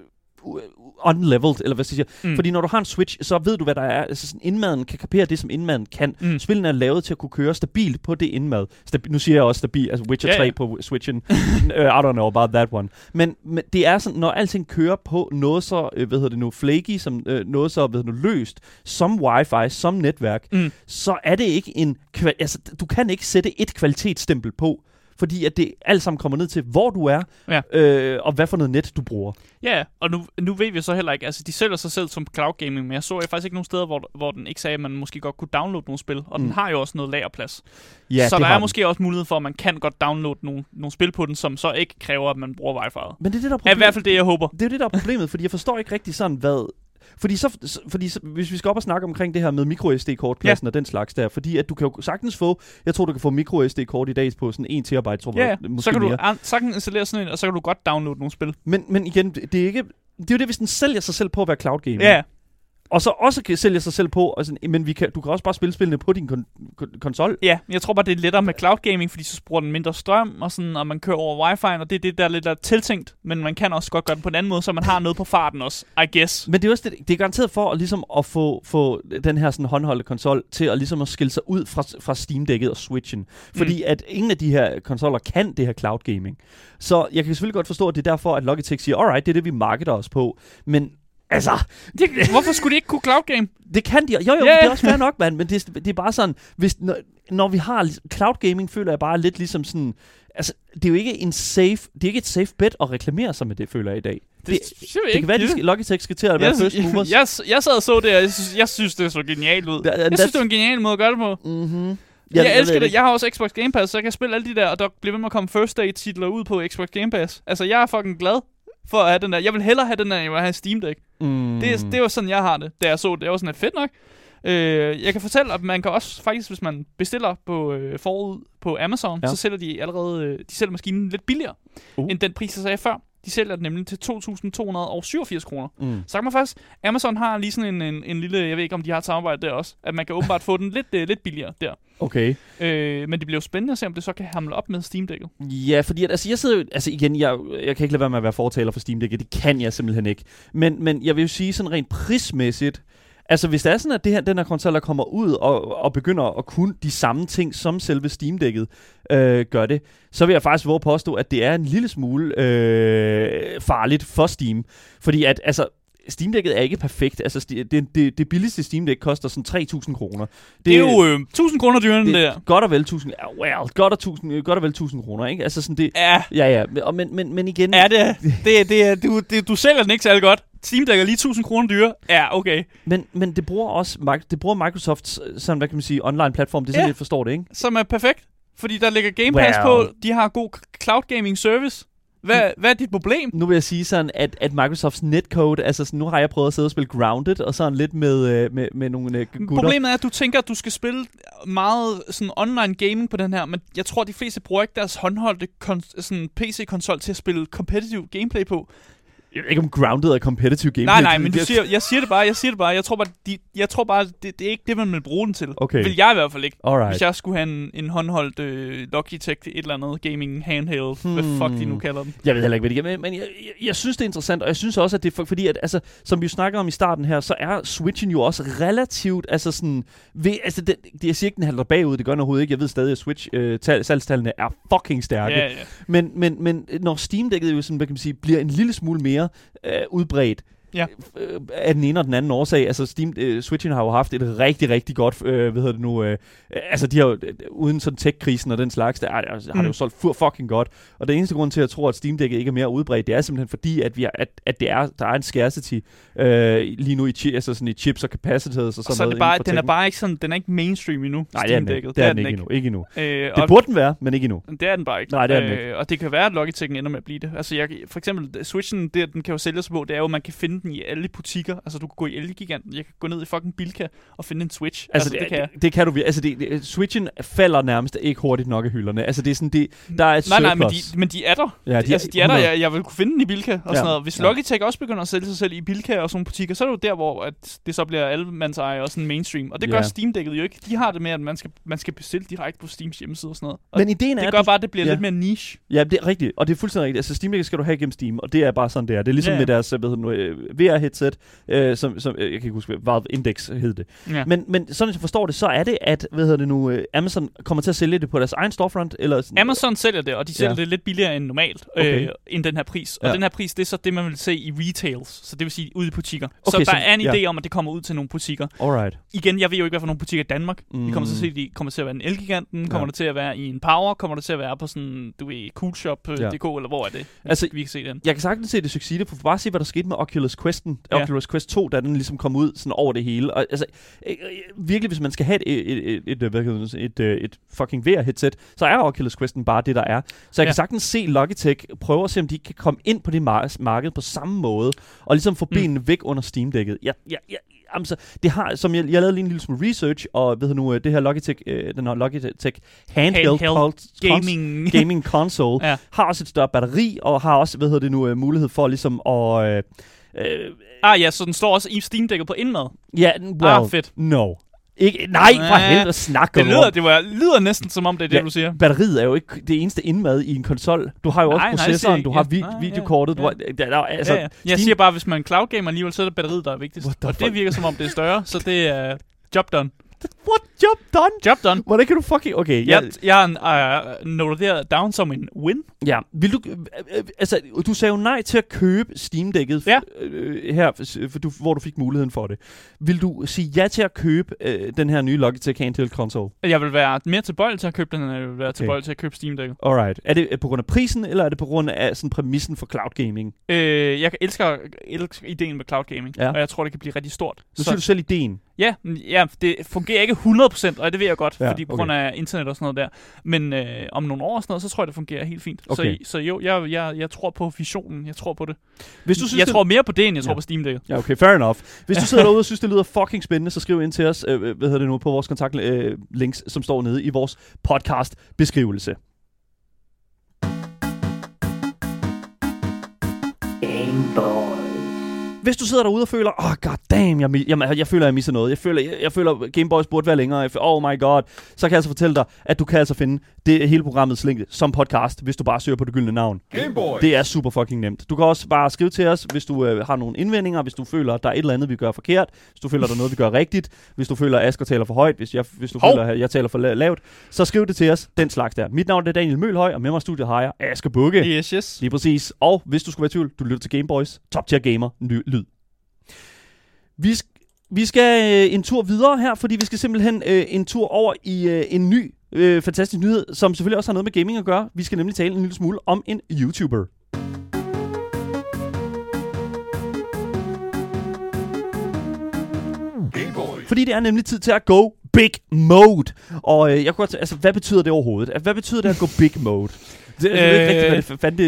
unleveled, eller hvad skal jeg sige. Mm. Fordi når du har en Switch, så ved du, hvad der er. Altså sådan, indmaden kan kapere det, som indmaden kan. Mm. Spillene er lavet til at kunne køre stabilt på det indmad. Stabi- nu siger jeg også stabil, altså Witcher Ja, 3 ja. på Switchen. uh, [LAUGHS] I don't know about that one. Men, men det er sådan, når alting kører på noget så, øh, hvad hedder det nu, flaky, som øh, noget så, hvad hedder det nu, løst, som wifi, som netværk, Mm. så er det ikke en, altså du kan ikke sætte et kvalitetsstempel på, fordi at det alt sammen kommer ned til, hvor du er, Ja. øh, og hvad for noget net du bruger. Ja, og nu, nu ved vi så heller ikke, altså de sælger sig selv som cloud gaming, men jeg så jeg faktisk ikke nogen steder, hvor, hvor den ikke sagde, at man måske godt kunne downloade nogle spil, og mm. Den har jo også noget lagerplads. Ja, så der er den. måske også mulighed for, at man kan godt downloade nogle, nogle spil på den, som så ikke kræver, at man bruger wifi'et. Men det er det, der er Er i problemet. hvert fald det, jeg håber. det er det, der er problemet, fordi jeg forstår ikke rigtig sådan, hvad... Fordi, så, fordi så, hvis vi skal op og snakke omkring det her med micro SD-kortpladsen ja. og den slags der, fordi at du kan jo sagtens få, jeg tror du kan få micro SD-kort i dag på sådan 1 terabyte, tror Ja, jeg, ja. måske så kan mere. du sagtens installere sådan en, og så kan du godt downloade nogle spil. Men, men igen, det det er ikke... Det er jo det, hvis den sælger sig selv på at være cloud gaming. Ja, Og så også kan sælge sig selv på, og sådan, men vi kan, du kan også bare spille spillene på din kon- kon- konsol. ja. Jeg tror bare, det er lettere med cloud gaming, fordi så bruger den mindre strøm, og, sådan, og man kører over wifi, og det er det, der er lidt er tiltænkt. Men man kan også godt gøre det på en anden måde, så man har noget på farten også, I guess. Men det er også det, det er garanteret for at, ligesom at få, få den her sådan håndholdte konsol til at, ligesom at skille sig ud fra, fra Steam-dækket og Switchen. Fordi mm. at ingen af de her konsoller kan det her cloud gaming. Så jeg kan selvfølgelig godt forstå, at det er derfor, at Logitech siger, alright, det er det, vi marketer os på. Men altså, Det, hvorfor skulle de ikke kunne cloud game? det kan de. Jo, jo, yeah. det er også fair nok, mand. Men det, er- det er bare sådan, hvis, når, når vi har cloud gaming, føler jeg bare lidt ligesom sådan... Altså, det er jo ikke en safe, det er ikke et safe bet at reklamere sig med det, føler jeg i dag. Det, det, jeg det kan være, at de skal, Logitech skal til at være first movers. [LAUGHS] jeg, jeg sad og så det, og jeg synes, jeg synes, det så genialt ud. Ja, Jeg synes, det var en genial måde at gøre det på. Mm-hmm. Jeg, jeg elsker det. ikke. Jeg har også Xbox Game Pass, så jeg kan spille alle de der, og der bliver ved med at komme first day titler ud på Xbox Game Pass. Altså, jeg er fucking glad for at have den der. Jeg vil hellere have den der, end jeg vil have Steam Deck. Mm. Det, det var sådan, jeg har det, da jeg så det. Jeg var sådan, at fedt nok. Øh, jeg kan fortælle, at man kan også faktisk, hvis man bestiller på øh, forud på Amazon, Ja. så sælger de allerede øh, de sælger maskinen lidt billigere, uh. end den pris, jeg sagde før. De sælger den nemlig til 2.287 kroner. Mm. Så kan man faktisk, Amazon har lige sådan en, en, en lille, jeg ved ikke om de har et samarbejde der også, at man kan åbenbart få den lidt, øh, lidt billigere der. Okay. Øh, men det bliver jo spændende at se, om det så kan hamle op med Steam-dækket. Ja, fordi at, altså, jeg sidder jo, altså igen, jeg, jeg kan ikke lade være med at være fortaler for Steam Deck, det kan jeg simpelthen ikke. Men, men jeg vil jo sige sådan rent prismæssigt, altså hvis det er sådan, at det her, den her konsol der kommer ud og, og begynder at kunne de samme ting, som selve Steam Deck'et øh, gør det, så vil jeg faktisk våge påstå, at det er en lille smule øh, farligt for Steam. Fordi at, altså, Steam Deck'et er ikke perfekt. Altså, det, det, det billigste Steam Deck koster sådan 3.000 kroner. Det er jo øh, 1000 kroner dyrere end det det der. er godt og vel 1000, ja, well, godt og, 1000, godt og vel 1000 kroner, ikke? Altså sådan det, Ja, Ja, ja, men- og men, men, men igen... ja det, det, det, er- du, det, du sælger den ikke særlig godt. Steam Deck er lige 1000 kroner dyre. Ja, okay. Men, men det bruger også det bruger Microsofts øh, sådan, hvad kan man sige, online platform. Det er sådan, Ja. jeg forstår det, ikke? Som er perfekt. Fordi der ligger Game Pass Well. på. De har god cloud gaming service. Hvad, hvad er dit problem? Nu vil jeg sige sådan, at, at Microsofts netcode, altså sådan, nu har jeg prøvet at sidde og spille Grounded, og sådan lidt med, øh, med, med nogle øh, gutter. Problemet er, at du tænker, at du skal spille meget sådan online gaming på den her, men jeg tror, at de fleste bruger ikke deres håndholdte kon- sådan PC-konsol til at spille competitive gameplay på. Jeg ved ikke, om Grounded er competitive gameplay. Nej, nej, men du siger, jeg siger det bare, jeg siger det bare. Jeg tror bare, de, jeg tror bare det, det er ikke det, man vil bruge den til. Okay. Vil jeg i hvert fald ikke. Alright. Hvis jeg skulle have en, en håndholdt øh, Logitech, et eller andet gaming handheld, hmm. hvad Hmm. fuck de nu kalder den. Jeg ved heller ikke, hvad det er, men, men jeg, jeg, jeg synes, det er interessant, og jeg synes også, at det er for, fordi, at, altså, som vi snakker om i starten her, så er Switchen jo også relativt, altså sådan, ved, altså, det, jeg siger ikke, den halter bagud, det gør den overhovedet ikke, jeg ved stadig, at Switch øh, tal, salgstallene er fucking stærke, Ja, ja. men, men, men når Steam-dækket jo sådan, hvad kan man sige, bliver en lille smule mere øh, udbredt, Ja. øh, af den ene og den anden årsag. Altså Steam, øh, Switchen har jo haft et rigtig, rigtig godt, øh, hvad hedder det nu, øh, altså de har jo, øh, uden sådan tech-krisen og den slags, der er, altså, har det jo Mm. solgt fu- fucking godt. Og den eneste grund til, at jeg tror, at Steam Deck'et ikke er mere udbredt, det er simpelthen fordi, at, vi er, at, at det er, der er en scarcity øh, lige nu i, chi- altså sådan i chips og capacities og sådan Og så er noget det bare, for den er bare ikke sådan, den er ikke mainstream endnu. Nej, det er den ikke. Steam-dækket. Det er den ikke endnu. Ikke endnu. Øh, Det burde den være, men ikke endnu. det er den bare ikke. Nej, det er den øh, Og det kan være, at Logitech'en ender med at blive det. Altså, jeg, for eksempel, Switchen, det, den kan jo sælges på, det er jo, at man kan finde den i alle butikker. Altså, du kan gå i Elgiganten, jeg kan gå ned i fucking Bilka og finde en Switch. Altså, det, det kan det, det kan du. Altså, det, det, Switchen falder nærmest ikke hurtigt nok af hylderne. Altså, det er sådan, det, der er et Nej, nej, men surplus. de, men de er der. Ja, De, altså, de er der. 100. Jeg, jeg vil kunne finde den i Bilka og Ja, sådan noget. Hvis ja. Logitech også begynder at sælge sig selv i Bilka og sådan nogle butikker, så er det jo der, hvor at det så bliver allemands eje og sådan mainstream. Og det Ja. gør Steam-dækket jo ikke. De har det med, at man skal, man skal bestille direkte på Steams hjemmeside og sådan noget. Og Men ideen er, det gør du- bare, at det bliver ja. lidt mere niche. Ja, det er rigtigt, og det er fuldstændig rigtigt. Altså Steam Deck skal du have gennem Steam, og det er bare sådan, det er. Det er ligesom Ja, med deres hvad hedder det nu, øh, VR-headset, øh, som, som, øh, jeg kan ikke huske, Valve Index hed det. Ja. Men, men sådan, jeg forstår det, så er det, at hvad hedder det nu, øh, Amazon kommer til at sælge det på deres egen storefront, eller sådan, Amazon sælger det, og de sælger Ja. det lidt billigere end normalt, Okay. øh, end den her pris. Og Ja. den her pris, det er så det, man vil se i retails, så det vil sige ude i butikker. så Okay, der så- er en ja. idé om, at det kommer ud til nogle butikker. Alright. Igen, jeg ved jo ikke, hvad for nogle butikker i Danmark. Mm. Vi kommer til at Mm. se, de kommer til at være en Elgiganten, kommer Ja. det til at være i en Power, kommer det til at være på sådan, du ved, Coolshop.dk, Ja. eller hvor er det? Altså, vi kan se den. Jeg kan sagtens se det succesivt, for bare se, hvad der skete med Oculus Questen, Ja. ja. Oculus Quest 2, da den ligesom kom ud sådan over det hele. Og, altså, øh, øh, virkelig, hvis man skal have et, et, et, et, øh, et, et, et fucking VR-headset, så er Oculus Questen bare det, der er. Så jeg Ja. kan sagtens se Logitech prøve at se, om de kan komme ind på det mar- marked på samme måde, og ligesom få Mm. benene væk under Steam-dækket. Jeg, jeg, jeg, jamen, så, det har, som jeg, jeg lavede lige en lille smule research, og ved du nu, øh, det her Logitech, øh, den her Logitech handheld, Handheld cons- Gaming. gaming console, [LAUGHS] Ja. har også et større batteri, og har også, hvad hedder det nu, øh, mulighed for ligesom at... Øh, øh, ah ja, så den står også i Steam-dækket på indmad. ja, well, Ah, fedt. no. Ikke, nej, for Ja. helvede snakker Det du lyder, det var, lyder næsten som om, det er det, Ja. du siger. Batteriet er jo ikke det eneste indmad i en konsol. Du har jo Nej, også nej, processoren, jeg du har Ja, vi- nej, ja, videokortet, du ja. har, der, altså, ja, ja. Jeg Steam- siger bare, hvis man er en cloud gamer alligevel, så er det batteriet, der er vigtigst. Og fuck? det virker som om, det er større, så det er job done. What? Job done? Job done. Hvordan kan du fucking... Okay, Jeg, ja, jeg har uh, noteret down som en win. ja. Vil du... Øh, øh, altså, du sagde jo nej til at købe Steam-dækket, Ja. øh, her, for, du, hvor du fik muligheden for det. Vil du sige ja til at købe øh, den her nye Logitech handheld console? Jeg vil være mere tilbøjelig til at købe den, end jeg vil være Okay. tilbøjelig til at købe Steam-dækket. Alright. Er det på grund af prisen, eller er det på grund af sådan præmissen for cloud gaming? Øh, jeg elsker, elsker ideen med cloud gaming, Ja. og jeg tror, det kan blive rigtig stort. Så siger du selv ideen. Ja, ja, det fungerer ikke 100%, og det ved jeg godt, Ja, fordi på okay. grund af internet og sådan noget der. Men øh, om nogle år og sådan noget, så tror jeg, det fungerer helt fint. Okay. Så, så jo, jeg, jeg, jeg tror på visionen, jeg tror på det. Hvis du synes, jeg det... tror mere på det, end jeg Ja. tror på Steam-dækket. Ja, okay, fair enough. Hvis du sidder derude og synes, det lyder fucking spændende, så skriv ind til os, øh, hvad hedder det nu, på vores kontaktlinks, øh, links, som står nede i vores podcast-beskrivelse. Hvis du sidder derude og føler, åh, oh, god damn, jeg, mi- jeg, jeg føler, jeg misser noget. Jeg føler, jeg, jeg føler Gameboys burde være længere. Jeg føler, oh my god. Så kan jeg altså fortælle dig, at du kan altså finde det hele programmets link som podcast, hvis du bare søger på det gyldne navn. Gameboy. Det er super fucking nemt. Du kan også bare skrive til os, hvis du øh, har nogle indvendinger, hvis du føler, at der er et eller andet, vi gør forkert, hvis du føler, der er noget, vi gør rigtigt, hvis du føler, at Asger taler for højt, hvis, jeg, hvis du Hov. føler, at jeg taler for la- lavt, så skriv det til os, den slags der. Mit navn er Daniel Mølhøj, og med mig i studiet har jeg Asger Bukke. Yes, yes. Lige præcis. Og hvis du skulle være i tvivl, du lytter til Gameboys, top tier gamer, ny. Vi, vi skal øh, en tur videre her, fordi vi skal simpelthen øh, en tur over i øh, en ny øh, fantastisk nyhed, som selvfølgelig også har noget med gaming at gøre. Vi skal nemlig tale en lille smule om en YouTuber. Fordi det er nemlig tid til at go big mode. Og øh, jeg kunne godt, altså, hvad betyder det overhovedet? Hvad betyder det at gå big mode? Det er øh, ikke rigtigt, hvad, det, fanden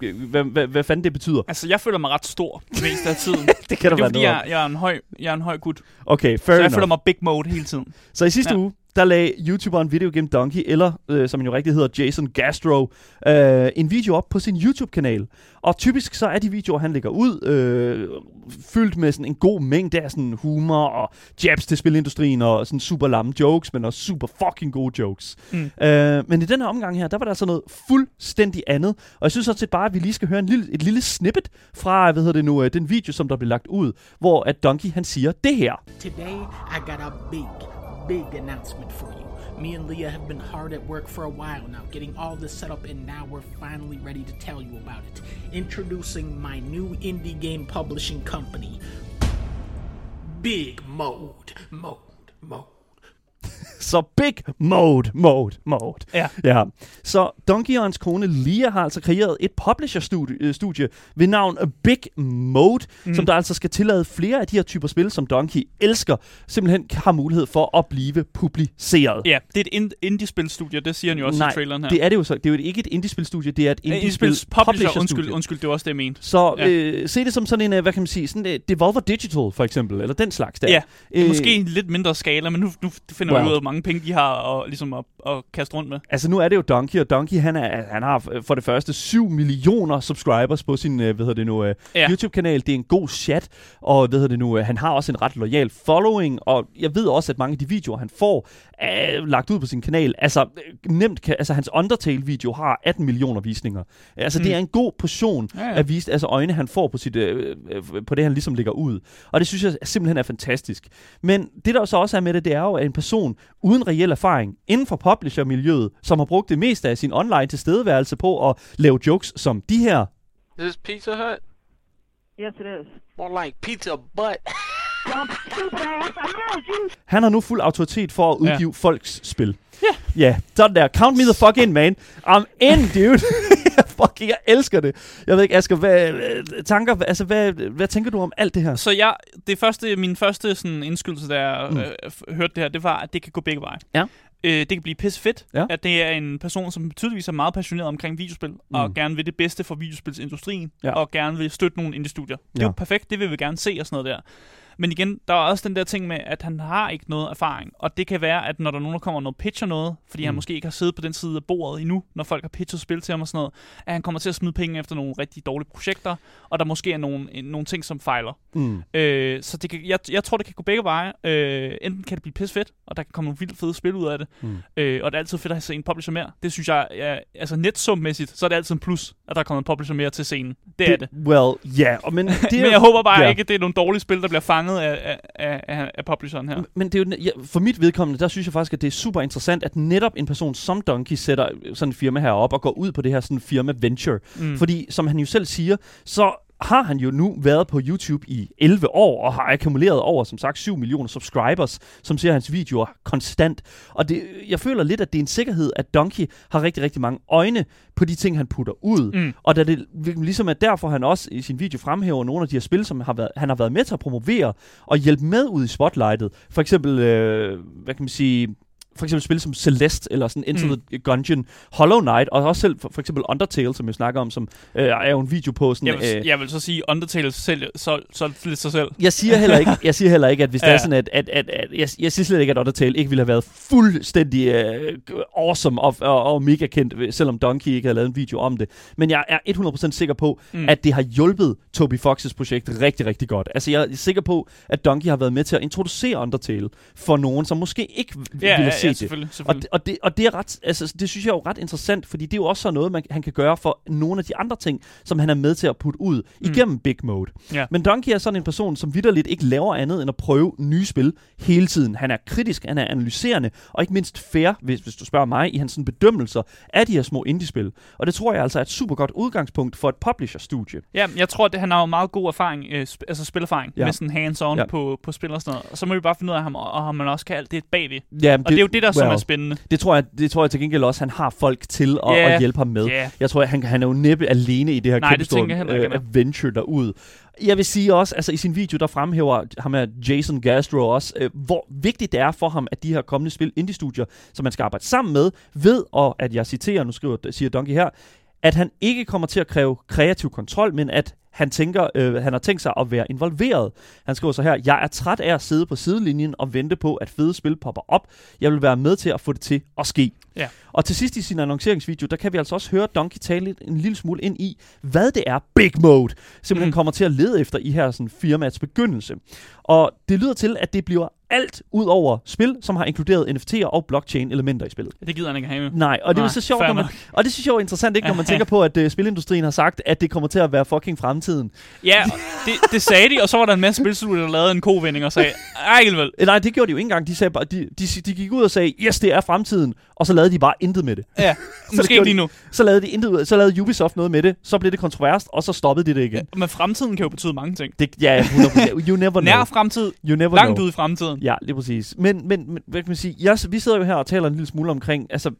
det, hvad, hvad, hvad fanden det betyder. Altså, jeg føler mig ret stor det meste af tiden. [LAUGHS] det kan der det er være fordi, noget jeg, jeg, er en høj, jeg er en høj gut. Okay, fair Så jeg enough. føler mig big mode hele tiden. Så i sidste Ja. uge, der lagde YouTuberen Video Game Donkey, eller øh, som han jo rigtig hedder, Jason Gastro, øh, en video op på sin YouTube-kanal. Og typisk så er de videoer, han lægger ud, øh, fyldt med sådan en god mængde af sådan humor og jabs til spilindustrien og sådan super lamme jokes, men også super fucking gode jokes. Mm. Øh, men i den her omgang her, der var der altså noget fuldstændig andet. Og jeg synes også bare, at vi lige skal høre en lille, et lille snippet fra, hvad hedder det nu, øh, den video, som der blev lagt ud, hvor at Donkey han siger det her. Today, I got a big, big announcement for you. Me and Leah have been hard at work for a while now, getting all this set up, and now we're finally ready to tell you about it. Introducing my new indie game publishing company, Big Mode. Mode. Mode. [LAUGHS] Så big mode, mode, mode. Ja. ja. Så Donkey og hans kone Lia har altså kreeret et publisher-studie øh, studie ved navn Big Mode, mm. som der altså skal tillade flere af de her typer spil, som Donkey elsker, simpelthen har mulighed for at blive publiceret. Ja, det er et ind- indie-spilstudie, det siger han jo også Nej, i traileren her. det er det jo så. Det er jo ikke et indie-spilstudie, det er et Eh, indie-spil indie-spils publisher, publisher-studie. undskyld, undskyld, det var også det, jeg mente. Så Ja. øh, se det som sådan en, øh, hvad kan man sige, sådan uh, Devolver Digital for eksempel, eller den slags der. Ja, Øh, Måske en lidt mindre skala, men nu, nu finder Wow. vi ud af, hvor mange penge de har og, ligesom at, at kaste rundt med. Altså nu er det jo Donkey, og Donkey han, er, han har for det første 7 millioner subscribers på sin, øh, hvad hedder det nu, øh, Ja. YouTube-kanal. Det er en god chat, og hvad hedder det nu, øh, han har også en ret lojal following, og jeg ved også, at mange af de videoer, han får, er lagt ud på sin kanal. Altså nemt, kan, altså hans Undertale-video har 18 millioner visninger. Altså mm. det er en god portion Ja, ja. af vist, altså øjne, han får på, sit, øh, øh, på det, han ligesom lægger ud. Og det synes jeg simpelthen er fantastisk. Men det, der så også er med det, det er jo, at en person uden reel erfaring inden for publisher-miljøet, som har brugt det meste af sin online tilstedeværelse på at lave jokes som de her, Is this Pizza Hut? Yes, it is. More like pizza butt. [LAUGHS] han har nu fuld autoritet for at udgive ja. folks spil. Ja. Ja, sådan der. Count me the fuck in, man. I'm in, dude. [LAUGHS] fucking, jeg elsker det. Jeg ved ikke, Asger, hvad, øh, tanker, altså, hvad, hvad tænker du om alt det her? Så jeg, det første, min første sådan, indskydelse, da jeg Mm. øh, hørte det her, det var, at det kan gå begge veje. Ja. Øh, det kan blive pisse fedt, Ja. at det er en person, som tydeligvis er meget passioneret omkring videospil, mm. og gerne vil det bedste for videospilsindustrien, Ja. og gerne vil støtte nogle indie-studier. Det er Ja. jo perfekt, det vil vi gerne se og sådan noget der. Men igen, der er også den der ting med, at han har ikke noget erfaring. Og det kan være, at når der er nogen, der kommer noget pitcher noget, fordi mm. han måske ikke har siddet på den side af bordet endnu, når folk har pitchet spil til ham og sådan noget, at han kommer til at smide penge efter nogle rigtig dårlige projekter, og der måske er nogle, nogle ting, som fejler. Mm. Øh, så det kan, jeg, jeg tror, det kan gå begge veje. Øh, enten kan det blive pisse fedt, og der kan komme nogle vildt fede spil ud af det. Mm. Øh, og det er altid fedt at se en publisher mere. Det synes jeg, ja, altså netsummæssigt, så er det altid en plus, at der er kommet en publisher mere til scenen. Det, det er det. Well, ja. Yeah. Men, [LAUGHS] det er Men jeg håber bare ja. ikke, at det er nogle dårlige spil, der bliver fanget af, af, af, af, af publisheren her. Men det er jo, ja, for mit vedkommende, der synes jeg faktisk, at det er super interessant, at netop en person som Donkey sætter sådan en firma her op og går ud på det her sådan firma venture. Mm. Fordi, som han jo selv siger, så har han jo nu været på YouTube i 11 år, og har akkumuleret over, som sagt, 7 millioner subscribers, som ser hans videoer konstant. Og det, jeg føler lidt, at det er en sikkerhed, at Donkey har rigtig, rigtig mange øjne på de ting, han putter ud. Mm. Og da det ligesom er derfor, han også i sin video fremhæver nogle af de her spil, som har været, han har været med til at promovere og hjælpe med ud i spotlightet. For eksempel, øh, hvad kan man sige, for eksempel spil som Celeste, eller sådan Enter Mm. the Gungeon, Hollow Knight, og også selv for, for eksempel Undertale, som jeg snakker om, som øh, er jo en video på sådan... Jeg vil, øh, jeg vil så sige, Undertale selv, så, så lidt sig selv. jeg siger heller ikke, jeg siger heller ikke, at hvis ja. det er sådan, at, at, at, at jeg, jeg siger slet ikke, at Undertale ikke ville have været fuldstændig uh, awesome og, og, og mega kendt, selvom Donkey ikke havde lavet en video om det. Men jeg er 100% sikker på, mm. At det har hjulpet Toby Foxes projekt rigtig, rigtig godt. Altså jeg er sikker på, at Donkey har været med til at introducere Undertale for nogen, som måske ikke Ja, ville ja, se ja, det. selvfølgelig. Og, selvfølgelig. det, og, det, og det er ret, altså, det synes jeg er jo ret interessant, fordi det er jo også sådan noget, man, han kan gøre for nogle af de andre ting, som han er med til at putte ud Mm. igennem Big Mode. Ja. Men Donkey er sådan en person, som vidderligt ikke laver andet end at prøve nye spil hele tiden. Han er kritisk, han er analyserende, og ikke mindst fair, hvis, hvis du spørger mig, i hans sådan, bedømmelser af de her små indie-spil. Og det tror jeg altså er et super godt udgangspunkt for et publisher-studie. Ja, jeg tror, at han har jo meget god erfaring, øh, sp- altså spillerfaring, Ja. med sådan hands-on Ja. på, på spil og sådan noget. Og så må vi bare finde ud af ham, og, og man også kan alt det bagved. Ja, Og det, det er jo det, der som Well. er spændende. Det tror, jeg, det tror jeg til gengæld også, han har folk til at, Ja. at hjælpe ham med. Ja. Jeg tror, han, han er jo næppe alene i det her Nej, det kæmpe store er. adventure derud. Jeg vil sige også, altså i sin video, der fremhæver ham her Jason Gastro også, øh, hvor vigtigt det er for ham, at de her kommende spil indie-studier, som man skal arbejde sammen med, ved, og at jeg citerer, nu skriver, siger Donkey her, at han ikke kommer til at kræve kreativ kontrol, men at han, tænker, øh, han har tænkt sig at være involveret. Han skriver så her, jeg er træt af at sidde på sidelinjen og vente på, at fede spil popper op. Jeg vil være med til at få det til at ske. Ja. Og til sidst i sin annonceringsvideo, der kan vi altså også høre Donkey tale lidt, en lille smule ind i, hvad det er Big Mode simpelthen Mm. mm. kommer til at lede efter i her sådan, firmaets begyndelse. Og det lyder til, at det bliver alt ud over spil, som har inkluderet NFT'er og blockchain-elementer i spillet. Det gider han ikke have med. Nej, og det er Nej, så sjovt, når man, og det synes jeg er interessant, ikke, når man [LAUGHS] tænker på, at uh, spilindustrien har sagt, at det kommer til at være fucking fremtiden. Ja, det, det sagde de, og så var der en masse spilstudier, der lavede en kovending og sagde, ej, vel. Nej, det gjorde de jo ikke engang. De, sagde bare, de, de, de gik ud og sagde, yes, det er fremtiden, og så lavede de bare intet med det. Ja, [LAUGHS] det måske ikke lige nu. Så lavede, de intet, ud- så lavede Ubisoft noget med det, så blev det kontroverst, og så stoppede de det igen. Men fremtiden kan jo betyde mange ting. Det, ja, 100%. You never [LAUGHS] know. Nær fremtid, You never langt know. ude i fremtiden. Ja, lige præcis. Men, men, men hvad kan man sige? Jeg, vi sidder jo her og taler en lille smule omkring, altså,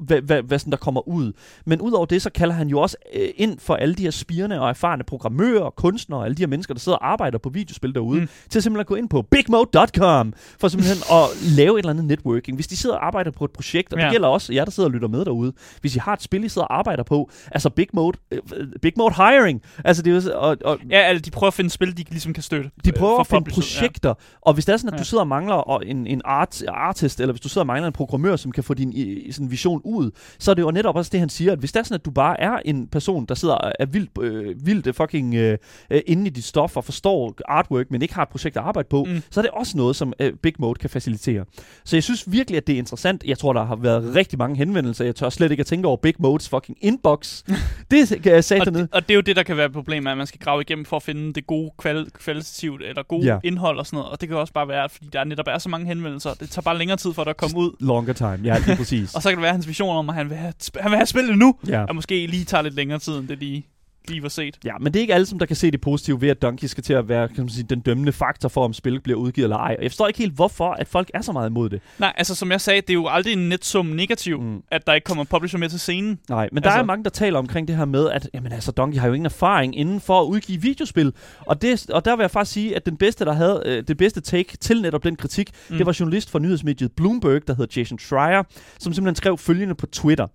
hvad, hvad, hvad sådan der kommer ud. Men udover det, så kalder han jo også øh, ind for alle de her spirende og erfarne programmører, kunstnere og alle de her mennesker, der sidder og arbejder på videospil derude, Mm. til simpelthen at gå ind på bigmode.com for simpelthen [LAUGHS] at lave et eller andet networking. Hvis de sidder og arbejder på et projekt, og Ja. det gælder også jer, der sidder og lytter med derude, hvis I har et spil, I sidder og arbejder på, altså Big Mode, øh, Big Mode Hiring, altså det er jo, og, og Ja, altså, de prøver at finde spil, de ligesom kan støtte. de øh, prøver for at finde projekter, og hvis det er sådan, at Ja. du sidder og mangler og en, en art, artist, eller hvis du sidder og mangler en programmør, som kan få din i, sådan vision ud, så er det jo netop også det, han siger, at hvis det er sådan, at du bare er en person, der sidder og er vildt, øh, vildt fucking øh, øh, inde i dit stof og forstår artwork, men ikke har et projekt at arbejde på, Mm. så er det også noget, som øh, Big Mode kan facilitere. Så jeg synes virkelig, at det er interessant. Jeg tror, der har været rigtig mange henvendelser. Jeg tør slet ikke at tænke over Big Modes fucking inbox. [LAUGHS] det kan jeg sige Og, dernede. det, og det er jo det, der kan være et problem, at man skal grave igennem for at finde det gode kval- kvalitativt, eller gode Ja. indhold og sådan noget. Og det kan også bare være, fordi der netop er så mange henvendelser. Det tager bare længere tid for det at komme ud. Longer time, ja, lige [LAUGHS] præcis. Og så kan det være, at hans vision om, at han vil have, han vil have spillet nu, ja. at måske lige tager lidt længere tid, end det lige, lige var set. Ja, men det er ikke alle, som der kan se det positive ved, at Donkey skal til at være kan man sige, den dømmende faktor for, om spil bliver udgivet eller ej. Og jeg forstår ikke helt, hvorfor at folk er så meget imod det. Nej, altså som jeg sagde, det er jo aldrig en netsum negativ, mm. At der ikke kommer publisher med til scenen. Nej, men der Altså- er mange, der taler omkring det her med, at jamen, altså, Donkey har jo ingen erfaring inden for at udgive videospil. Og, det, og der vil jeg faktisk sige, at den bedste, der havde øh, det bedste take til netop den kritik, Mm. mm. det var journalist fra nyhedsmediet Bloomberg, der hedder Jason Schreier, som simpelthen skrev følgende på Twitter.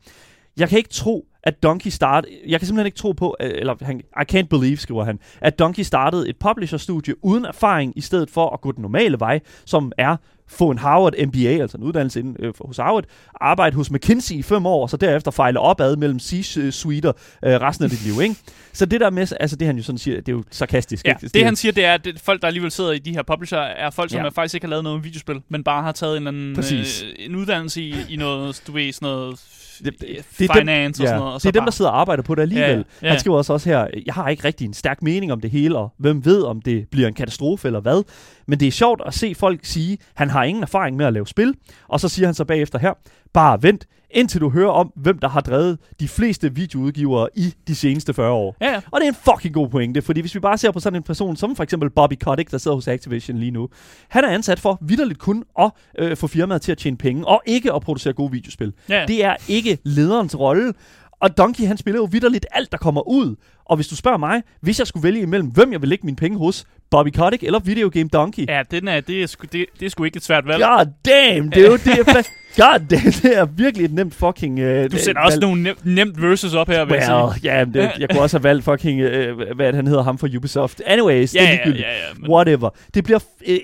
Jeg kan ikke tro, at Donkey start, jeg kan simpelthen ikke tro på, øh, eller han, I can't believe, skriver han, at Donkey startede et publisher-studie uden erfaring, i stedet for at gå den normale vej, som er få en Harvard MBA, altså en uddannelse inden, øh, hos Harvard, arbejde hos McKinsey i fem år, og så derefter fejle opad mellem C-suiter øh, resten af dit liv, ikke? Så det der med, altså det han jo sådan siger, det er jo sarkastisk, Ja, ikke? det han siger, det er, at det, folk, der alligevel sidder i de her publisher, er folk, som Ja. ja. faktisk ikke har lavet noget videospil, men bare har taget en, anden, Præcis. øh, en uddannelse i, i noget, du ved, sådan noget Det- det, det er dem- finance og sådan noget. Og det så er dem, der sidder og arbejder på det alligevel. Ja, ja. Han skriver også, også her, jeg har ikke rigtig en stærk mening om det hele, og hvem ved, om det bliver en katastrofe eller hvad. Men det er sjovt at se folk sige, han har ingen erfaring med at lave spil, og så siger han så bagefter her, bare vent, indtil du hører om, hvem der har drevet de fleste videoudgivere i de seneste 40 år. Ja, ja. Og det er en fucking god pointe, fordi hvis vi bare ser på sådan en person som for eksempel Bobby Kotick, der sidder hos Activision lige nu, han er ansat for vidderligt kun at øh, få firmaet til at tjene penge, og ikke at producere gode videospil. Ja. Det er ikke lederens rolle. Og Donkey, han spiller jo vidderligt alt, der kommer ud. Og hvis du spørger mig, hvis jeg skulle vælge imellem, hvem jeg vil lægge mine penge hos, Bobby Kotick eller Video Game Donkey, Ja, den er, det, er sgu, det, det er sgu ikke et svært valg. God damn, det er jo det. Jeg fa- God damn, det er virkelig et nemt fucking... Uh, Du sætter også nogle nem, nemt versus op her, vil jeg Well, sige. ja, det, jeg kunne også have valgt fucking, uh, hvad han hedder ham for Ubisoft. Anyways, Ja, det er ligegyldigt. ja, ja, men- Whatever. Det bliver, øh,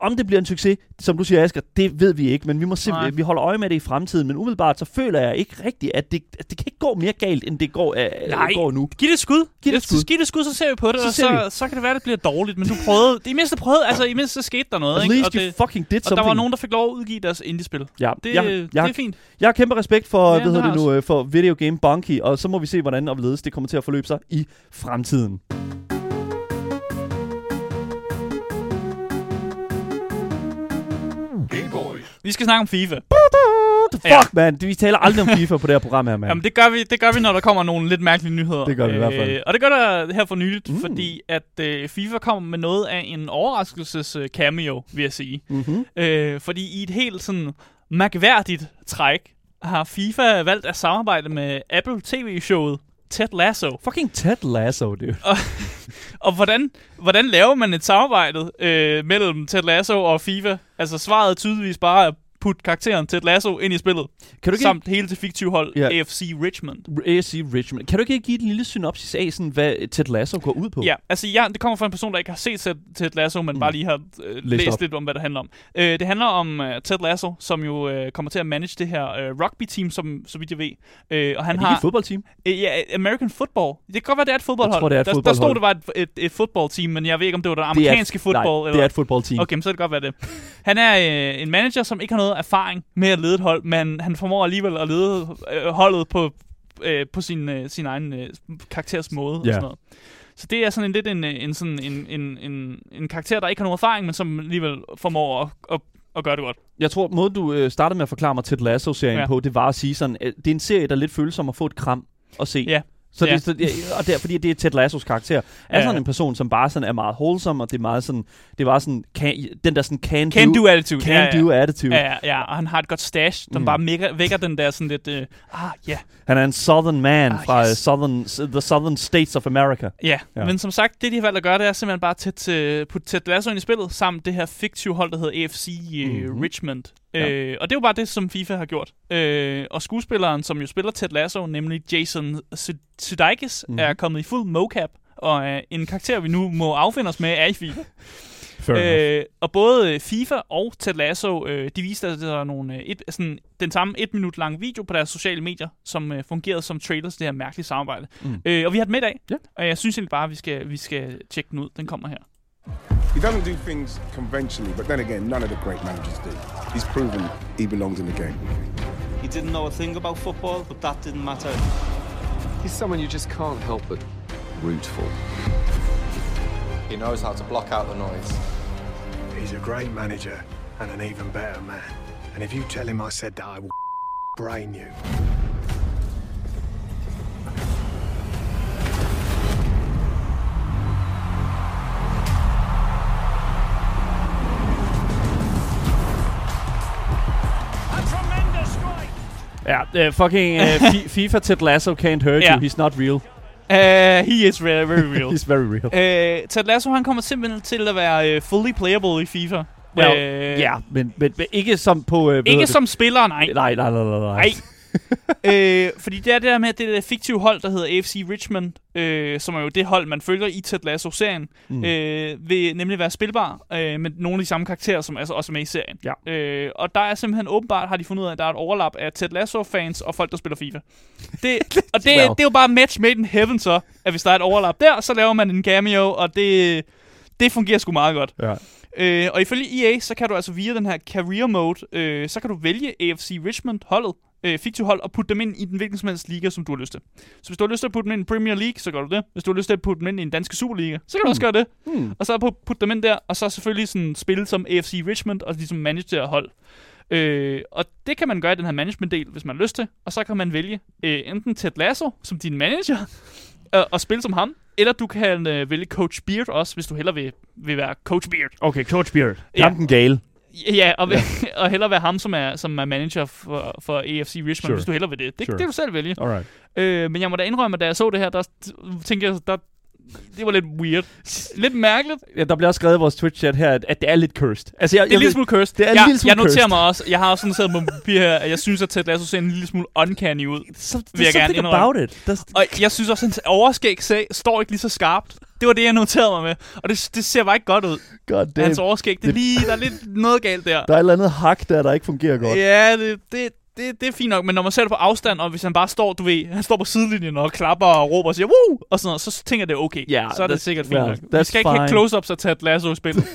om det bliver en succes, som du siger, Asger, det ved vi ikke, men vi må Nej. simpelthen, vi holder øje med det i fremtiden. Men umiddelbart, så føler jeg ikke rigtigt, at det, at det kan ikke gå mere galt, end det går, uh, Nej. går nu. Giv det et skud. Giv det et skud. Giv det et skud, så ser vi på det, Så og så, så kan det være, det bliver dårligt. Men du prøvede. Det i mindste prøvede, altså i mindste så skete der noget, At ikke? Og, det, fucking did og der something. var nogen, der fik lov at udgive deres indie-spil. Ja, Det, jeg, det jeg, er fint. jeg har kæmpe respekt for, Ja, det hvad hedder det nu, øh, for Video Game Bunky, og så må vi se, hvordan og hvorledes det kommer til at forløbe sig i fremtiden. Vi skal snakke om FIFA. Fuck, Ja. man. Vi taler aldrig om [LAUGHS] FIFA på det her program her, mand. Jamen, det gør, vi, det gør vi, når der kommer nogle lidt mærkelige nyheder. Det gør vi i hvert fald. Øh, og det gør der her for nyligt, Mm. mm. fordi at øh, FIFA kommer med noget af en overraskelses øh, cameo, vil jeg sige. Mm-hmm. Øh, fordi i et helt sådan mærkværdigt træk har FIFA valgt at samarbejde med Apple TV-showet Ted Lasso. Fucking Ted Lasso, dude. Og hvordan, hvordan laver man et samarbejde øh, mellem Ted Lasso og FIFA? Altså svaret er tydeligvis bare at putte karakteren Ted Lasso ind i spillet. Kan du ikke Samt hele det fiktive hold Ja. AFC Richmond. AFC Richmond. Kan du ikke give et lille synopsis af, sådan, hvad Ted Lasso går ud på? Ja, altså ja, det kommer fra en person, der ikke har set Ted, Lasso, men Mm. bare lige har øh, Læst læst, op. lidt om, hvad det handler om. Øh, det handler om øh, Ted Lasso, som jo øh, kommer til at manage det her øh, rugby-team, som, så vidt jeg ved. Øh, og han Er det har... et fodboldteam? Øh, Ja, American Football. Det kan godt være, det er et fodboldhold. Jeg tror, det er et der, fodboldhold. Der stod, det var et, et, et fodboldteam, men jeg ved ikke, om det var det Det er amerikanske et- fodbold. Nej, eller... det er et fodboldteam. Okay, men så kan det godt være det. Han er øh, en manager, som ikke har noget erfaring med at lede et hold, men han formår alligevel at lede øh, holdet på, øh, på sin, øh, sin egen øh, karakters måde. Og Ja. sådan noget. Så det er sådan en lidt en, øh, en, sådan en, en, en, en karakter, der ikke har nogen erfaring, men som alligevel formår at, at, at gøre det godt. Jeg tror, måden du øh, startede med at forklare mig Ted Lasso-serien ja. På, det var at sige sådan, at det er en serie, der lidt føles som at få et kram og se. Ja. Så det, Ja. så, ja, og det er, fordi det er Ted Lassos karakter, er Ja. sådan en person, som bare sådan er meget wholesome, og det er meget sådan, det var sådan, can, den der sådan can, Can do, do attitude. can ja, ja. do attitude. Ja, ja, ja, og han har et godt stash, som Mm. bare mega, vækker den der sådan lidt, øh, ah, ja, Han er en southern man Ah, fra yes. yes. southern, the southern states of America. ja. Ja. Men som sagt, det de har valgt at gøre, det er simpelthen bare at tæt, putte Ted Lasso ind i spillet, samt det her fiktive hold, der hedder AFC øh, Mhm. mm-hmm. Richmond. Ja. Øh, og det er jo bare det, som FIFA har gjort. Øh, og skuespilleren, som jo spiller Ted Lasso, nemlig Jason Sud- Sudeikis, mm-hmm. er kommet i fuld mocap, og er en karakter, vi nu må affinde os med, er i FIFA. [LAUGHS] Øh, og både FIFA og Ted Lasso, øh, de viste altså der nogle, øh, et, sådan, den samme et minut lange video på deres sociale medier, som øh, fungerede som trailers det her mærkelige samarbejde. Mm. Mm. Øh, og vi har den med i dag, Ja. og jeg synes egentlig bare, at vi skal, vi skal tjekke den ud. Den kommer her. He doesn't do things conventionally, but then again, none of the great managers do. He's proven he belongs in the game. He didn't know a thing about football, but that didn't matter. He's someone you just can't help but root for. He knows how to block out the noise. He's a great manager and an even better man. And if you tell him I said that, I will [LAUGHS] brain you. Ja, uh, fucking uh, fi- [LAUGHS] FIFA Ted Lasso can't hurt Ja. you. He's not real. Uh, he is very, very real. [LAUGHS] He's very real. uh, Ted Lasso, han kommer simpelthen til at være uh, fully playable i FIFA. Well, Øh, ja, men, men, men ikke som på... Hedder Ikke det? som spiller, nej. Nej, nej, nej, nej. nej. [LAUGHS] Øh, fordi det er det der med, at det er det fiktive hold, der hedder AFC Richmond, øh, som er jo det hold, man følger i Ted Lasso-serien, Mm. øh, vil nemlig være spilbar øh, med nogle af de samme karakterer, som altså også er med i serien. Ja. Øh, og der er simpelthen åbenbart, har de fundet ud af, at der er et overlap af Ted Lasso-fans og folk, der spiller FIFA. Det, [LAUGHS] og det, Well. det er jo bare match made in heaven så, at hvis der er et overlap der, så laver man en cameo, og det, det fungerer sgu meget godt. Ja. Øh, og ifølge EA, så kan du altså via den her career mode, øh, så kan du vælge AFC Richmond holdet, øh, fiktiv hold, og putte dem ind i den hvilken som helst liga, som du har lyst til. Så hvis du har lyst til at putte dem ind i Premier League, så gør du det. Hvis du har lyst til at putte dem ind i den danske Superliga, så kan du også gøre det. Hmm. Og så pu- putte dem ind der, og så selvfølgelig sådan spille som AFC Richmond, og ligesom manage det her hold. Øh, og det kan man gøre i den her management-del, hvis man har lyst til. Og så kan man vælge øh, enten Ted Lasso som din manager, [LAUGHS] øh, og spille som ham, eller du kan øh, vælge Coach Beard også, hvis du hellere vil, vil være Coach Beard. Okay, Coach Beard. Ja. Kampen gale. Ja, og, ja. [LAUGHS] og hellere være ham, som er, som er manager for, for AFC Richmond, Sure. hvis du hellere vil det. Det, sure. det kan du selv vælge. Alright. Øh, men jeg må da indrømme, at da jeg så det her, der tænkte jeg, der, det var lidt weird. Lidt mærkeligt. Ja, der bliver også skrevet i vores Twitch-chat her, at, at det er lidt cursed. Altså, jeg, Det er en lille smule cursed. Det er en jeg, lille smule jeg noterer cursed. mig også, jeg har også sådan sat på papir her, at jeg synes, at Ted Lasso ser en lille smule uncanny ud. Så, vil jeg gerne about it. That's, Og jeg synes også, at hans overskæg sag, står ikke lige så skarpt. Det var det, jeg noterede mig med. Og det, det ser bare ikke godt ud. God damn. Hans overskæg, det Det- lige, der er lidt noget galt der. Der er et eller andet hak der, der ikke fungerer godt. Ja, det, det, det, det er fint nok, men når man ser det på afstand, og hvis han bare står, du ved, han står på sidelinjen og klapper og råber og siger, Woo! og sådan noget, så tænker jeg, det er okay. Ja, så er det sikkert fint well, nok. Vi skal ikke have fine. close-ups og tage et lasso i spillet. [LAUGHS]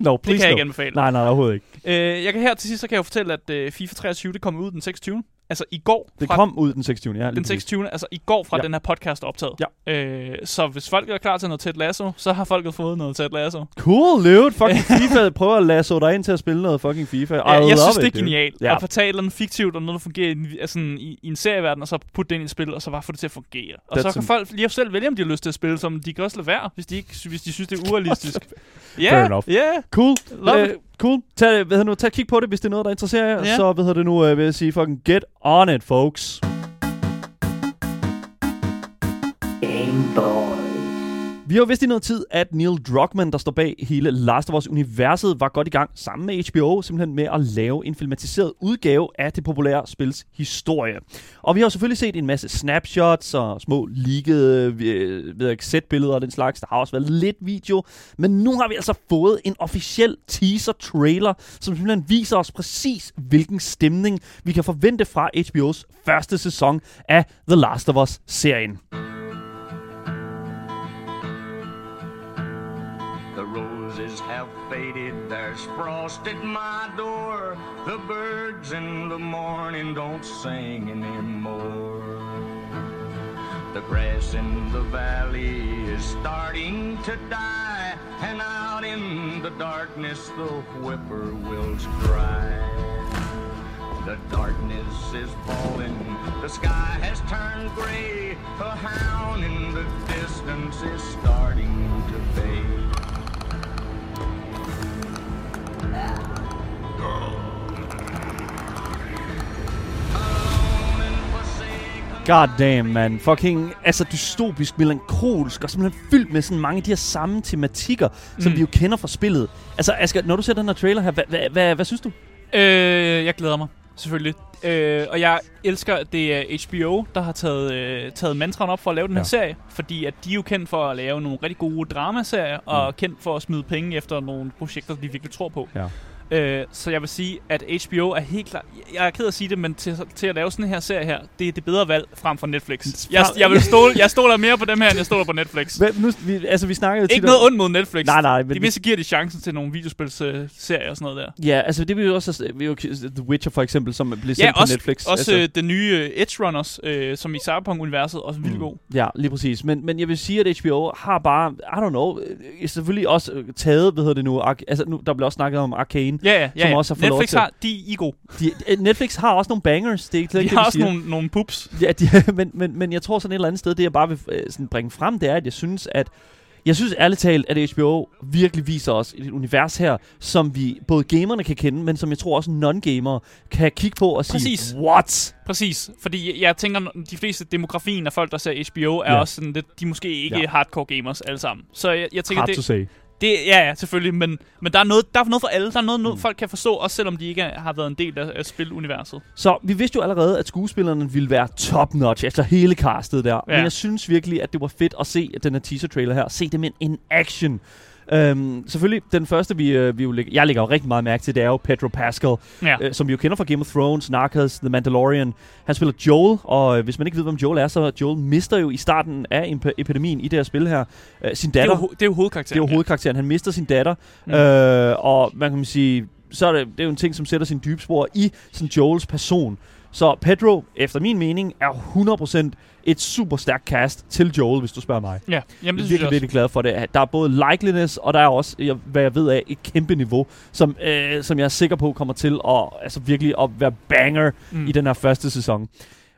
No, det please kan jeg no. ikke anbefale. Nej, nej, overhovedet ikke. Øh, jeg kan her til sidst, så kan jeg jo fortælle, at øh, FIFA 23, det kommer ud den 26. altså i går. Det fra, kom ud den 26. Ja, den præcis. 26. Altså i går fra Ja. den her podcast optaget. Ja. Øh, så hvis folk er klar til noget Ted Lasso, så har folket fået noget Ted Lasso. Cool, dude. [LAUGHS] Fucking FIFA prøver at lasso dig ind til at spille noget fucking FIFA. I Ja, jeg synes, det er it, genialt. Ja. At få taget et eller andet fiktivt, og noget, der fungerer i, en- altså, i, i en serieverden, og så putte det ind i et spil, og så bare få det til at fungere. Og That's så kan folk lige selv vælge, om de har lyst til at spille, som de kan også lade være, hvis de, ikke, hvis de synes, det er [LAUGHS] urealistisk. Ja, enough. ja. Cool. Love Øh, cool. Tag, hvad nu, tag et kig på det, hvis det er noget, der interesserer jer. Ja. Så hvad hedder det nu, øh, vil jeg sige, fucking get on it, folks. Vi har jo vidst i noget tid, at Neil Druckmann, der står bag hele Last of Us-universet, var godt i gang sammen med HBO, simpelthen med at lave en filmatiseret udgave af det populære spils historie. Og vi har jo selvfølgelig set en masse snapshots og små leakede øh, ved ikke, sætbilleder og den slags. Der har også været lidt video. Men nu har vi altså fået en officiel teaser-trailer, som simpelthen viser os præcis, hvilken stemning vi kan forvente fra HBO's første sæson af The Last of Us-serien. There's frost at my door. The birds in the morning don't sing anymore. The grass in the valley is starting to die, and out in the darkness the whippoorwills cry. The darkness is falling, the sky has turned gray. A hound in the distance is starting to fade. God damn, man. Fucking, altså dystopisk, melankolsk og simpelthen fyldt med sådan mange af de her samme tematikker, mm. som vi jo kender fra spillet. Altså, Asger, når du ser den her trailer her, hvad, hvad, hvad, hvad synes du? Øh, jeg glæder mig, selvfølgelig. Øh, og jeg elsker, at det er HBO, der har taget, øh, taget mantraen op for at lave den her Ja. serie. Fordi at de er jo kendt for at lave nogle rigtig gode dramaserier, og Mm. kendt for at smide penge efter nogle projekter, de virkelig tror på. Ja. Øh, så jeg vil sige, at HBO er helt klart... Jeg er ked af at sige det, men til, til at lave sådan her serie her, det er det bedre valg frem for Netflix. Jeg, jeg, vil stole, jeg stoler mere på dem her, end jeg stoler på Netflix. Hvad, nu, vi, altså, vi snakker jo Ikke noget ondt mod Netflix. Nej, nej, men De mindste giver de chancen til nogle videospilserier og sådan noget der. Ja, altså det vil jo også... Vi jo, The Witcher for eksempel, som blev sendt Ja, på også, Netflix. også altså. øh, den nye øh, Edge Runners, øh, som i Cyberpunk-universet, også vildt god. Ja, lige præcis. Men, men jeg vil sige, at HBO har bare, I don't know, øh, selvfølgelig også øh, taget, hvad hedder det nu, altså nu, der bliver også snakket om Arcane, Ja, ja, ja. som også har fået Netflix lov til. har, de i god. De, øh, Netflix har også nogle bangers, det er ikke De ikke har det, også siger. nogle, nogle pups. Ja, de, [LAUGHS] men, men, men jeg tror sådan et eller andet sted, det jeg bare vil øh, sådan bringe frem, det er, at jeg synes, at jeg synes ærligt talt, at HBO virkelig viser os et univers her, som vi både gamerne kan kende, men som jeg tror også non-gamere kan kigge på og Præcis. sige, what? Præcis, fordi jeg, tænker, de fleste demografien af folk, der ser HBO, er Ja. også sådan lidt, de måske ikke Ja. hardcore gamers alle sammen. Så jeg, jeg tænker, Hard det, to say. Det, ja, ja, selvfølgelig, men, men der, er noget, der er noget for alle. Der er noget, Mm. noget folk kan forstå, også selvom de ikke har været en del af, af spiluniverset. Så vi vidste jo allerede, at skuespillerne ville være top-notch efter hele castet der. Ja. Men jeg synes virkelig, at det var fedt at se den her teaser-trailer her. Se dem in, in action. Øhm, selvfølgelig, den første, vi, øh, vi jo lægger, jeg lægger jo rigtig meget mærke til, det er jo Pedro Pascal, Ja. øh, som vi jo kender fra Game of Thrones, Narcos, The Mandalorian. Han spiller Joel, og øh, hvis man ikke ved, hvem Joel er, så Joel mister jo i starten af epidemien i det her spil her øh, sin Det er, datter. jo, det er jo hovedkarakteren. Det er jo hovedkarakteren. Han mister sin datter, Mm. mm. øh, og man kan sige, så er det, det er jo en ting, som sætter sin dybe spor i sådan Joels person. Så Pedro, efter min mening, er 100% et super stærkt cast til Joel, hvis du spørger mig. Ja, jamen det jeg er synes jeg virkelig, glad for det. Der er både likeliness, og der er også, hvad jeg ved af, et kæmpe niveau, som, øh, som jeg er sikker på kommer til at altså virkelig at være banger mm. i den her første sæson.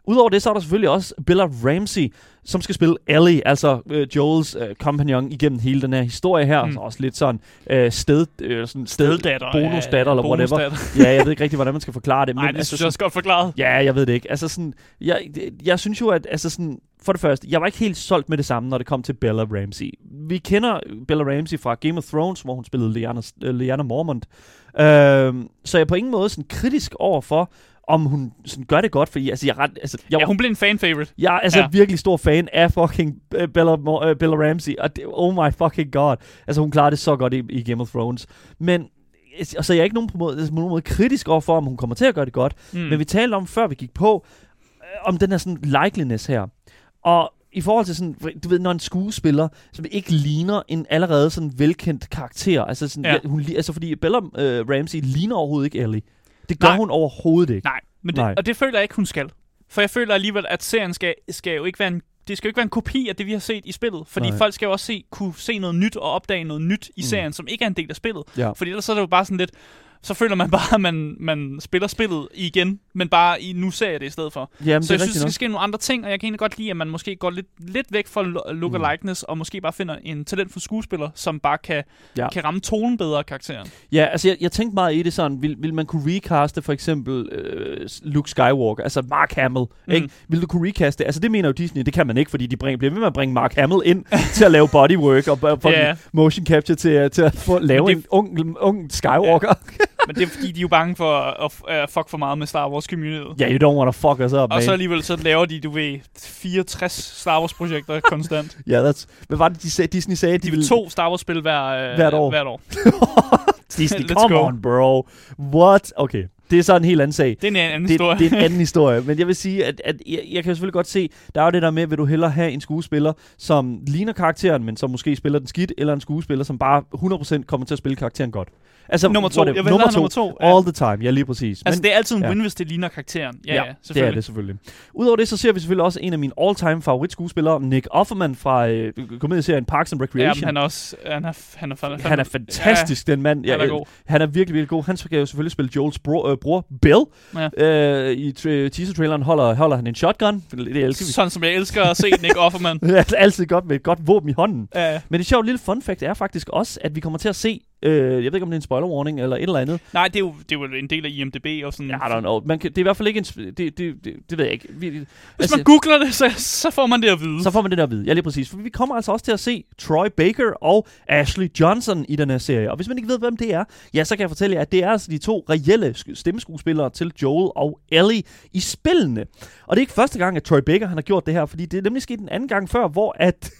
Udover det, så er der selvfølgelig også Bella Ramsey, som skal spille Ellie, altså øh, Joels øh, kompagnon igennem hele den her historie her. Mm. Mm. Så også lidt sådan øh, sted, øh, sådan sted, Steddatter, bonusdatter, ja, eller whatever. bonusdatter. ja, jeg ved ikke rigtig, hvordan man skal forklare det. [LAUGHS] Nej, det altså synes jeg også godt forklaret. Ja, jeg ved det ikke. Altså sådan, jeg, jeg synes jo, at altså sådan, for det første, jeg var ikke helt solgt med det samme, når det kom til Bella Ramsey. Vi kender Bella Ramsey fra Game of Thrones, hvor hun spillede Lyanna, uh, Lyanna Mormont. Øhm, så jeg er på ingen måde sådan kritisk over for, om hun sådan gør det godt, fordi altså, jeg, ret, altså, jeg, Ja, hun blev en fan-favorite. jeg er altså Ja. virkelig stor fan af fucking øh, Bella, øh, Bella Ramsey, og det, oh my fucking god. Altså hun klarer det så godt i, i Game of Thrones. Men altså, jeg er ikke nogen på måde, altså, på nogen måde kritisk over for, om hun kommer til at gøre det godt. Mm. Men vi talte om, før vi gik på, øh, om den her sådan likeliness her. Og i forhold til sådan, du ved, når en skuespiller, som ikke ligner en allerede sådan velkendt karakter, altså sådan, Ja. hun, altså fordi Bella øh, Ramsey ligner overhovedet ikke Ellie. Det gør Nej. hun overhovedet ikke. Nej. Men det, Nej. og det føler jeg ikke, hun skal. For jeg føler alligevel, at serien skal, skal jo ikke være en det skal jo ikke være en kopi af det, vi har set i spillet. Fordi Nej. folk skal jo også se, kunne se noget nyt og opdage noget nyt i Mm. serien, som ikke er en del af spillet. Ja. Fordi ellers så er det jo bare sådan lidt, så føler man bare, at man, man spiller spillet igen, men bare i nu ser jeg det i stedet for. Jamen, så jeg synes, rigtigt der skal nok. ske nogle andre ting, og jeg kan egentlig godt lide, at man måske går lidt, lidt væk fra lo- look Mm. og likeness, og måske bare finder en talentfuld skuespiller, som bare kan, Ja. kan ramme tonen bedre af karakteren. Ja, altså jeg, jeg tænkte meget i det sådan, vil, vil man kunne recaste for eksempel øh, Luke Skywalker, altså Mark Hamill, mm. ikke? Vil du kunne recaste? Altså det mener jo Disney, det kan man ikke, fordi de bringer, bliver ved med at bringe Mark Hamill ind [LAUGHS] til at lave bodywork og, og yeah. motion capture til, at- til at få, lave det- en ung, ung Skywalker. [LAUGHS] Men det er fordi, de er jo bange for at, at fuck for meget med Star Wars community. Ja, yeah, you don't want to fuck us up, Og man. så alligevel så laver de, du ved, 64 Star Wars projekter konstant. [LAUGHS] Ja, that's, hvad var det, de sagde, Disney sagde? De vil to Star Wars spil hver, øh, Hvert år. Hvert år. [LAUGHS] Disney, Let's come go. on, bro. What? Okay, det er så en helt anden sag. Det er en anden det, historie. Det er en anden [LAUGHS] historie. Men jeg vil sige, at, at jeg, jeg kan selvfølgelig godt se, der er jo det der med, vil du hellere have en skuespiller, som ligner karakteren, men som måske spiller den skidt, eller en skuespiller, som bare 100% kommer til at spille karakteren godt. Altså, Nummer to. whatever. Jeg nummer to. nummer to, ja. All the time. Ja, lige præcis. Altså, det er altid en ja. win, hvis det ligner karakteren. Ja, ja, det er det selvfølgelig. Udover det, så ser vi selvfølgelig også en af mine all-time favoritskuespillere, Nick Offerman fra øh, komedieserien Parks and Ja, Recreation. men han er også... Han er, han er, fandme- Han er fantastisk, ja, den mand. han er Jeg- god. Han er virkelig, virkelig god. Han skal jo selvfølgelig spille Joels bror, øh, bror Bill. Ja. Øh, I tra- teaser-traileren holder, holder han en shotgun. Det elsker vi. Sådan som jeg elsker at se [LAUGHS] Nick Offerman. Det er altid godt med et godt våben i hånden. Ja. Men det sjovt lille fun fact er faktisk også, at vi kommer til at se, øh, jeg ved ikke om det er en spoiler warning eller et eller andet. Nej, det er, jo, det er jo en del af IMDb og sådan... I don't know. Man kan, det er i hvert fald ikke en, det, det, det, det ved jeg ikke. Vi, Hvis altså, man googler det, så, så får man det at vide. så får man det at vide. Ja, lige præcis. For vi kommer altså også til at se Troy Baker og Ashley Johnson i den her serie. Og hvis man ikke ved, hvem det er, ja, så kan jeg fortælle jer, at det er altså de to reelle sk- stemmeskuespillere til Joel og Ellie i spillene. Og det er ikke første gang, at Troy Baker han har gjort det her, fordi det er nemlig sket en anden gang før, hvor at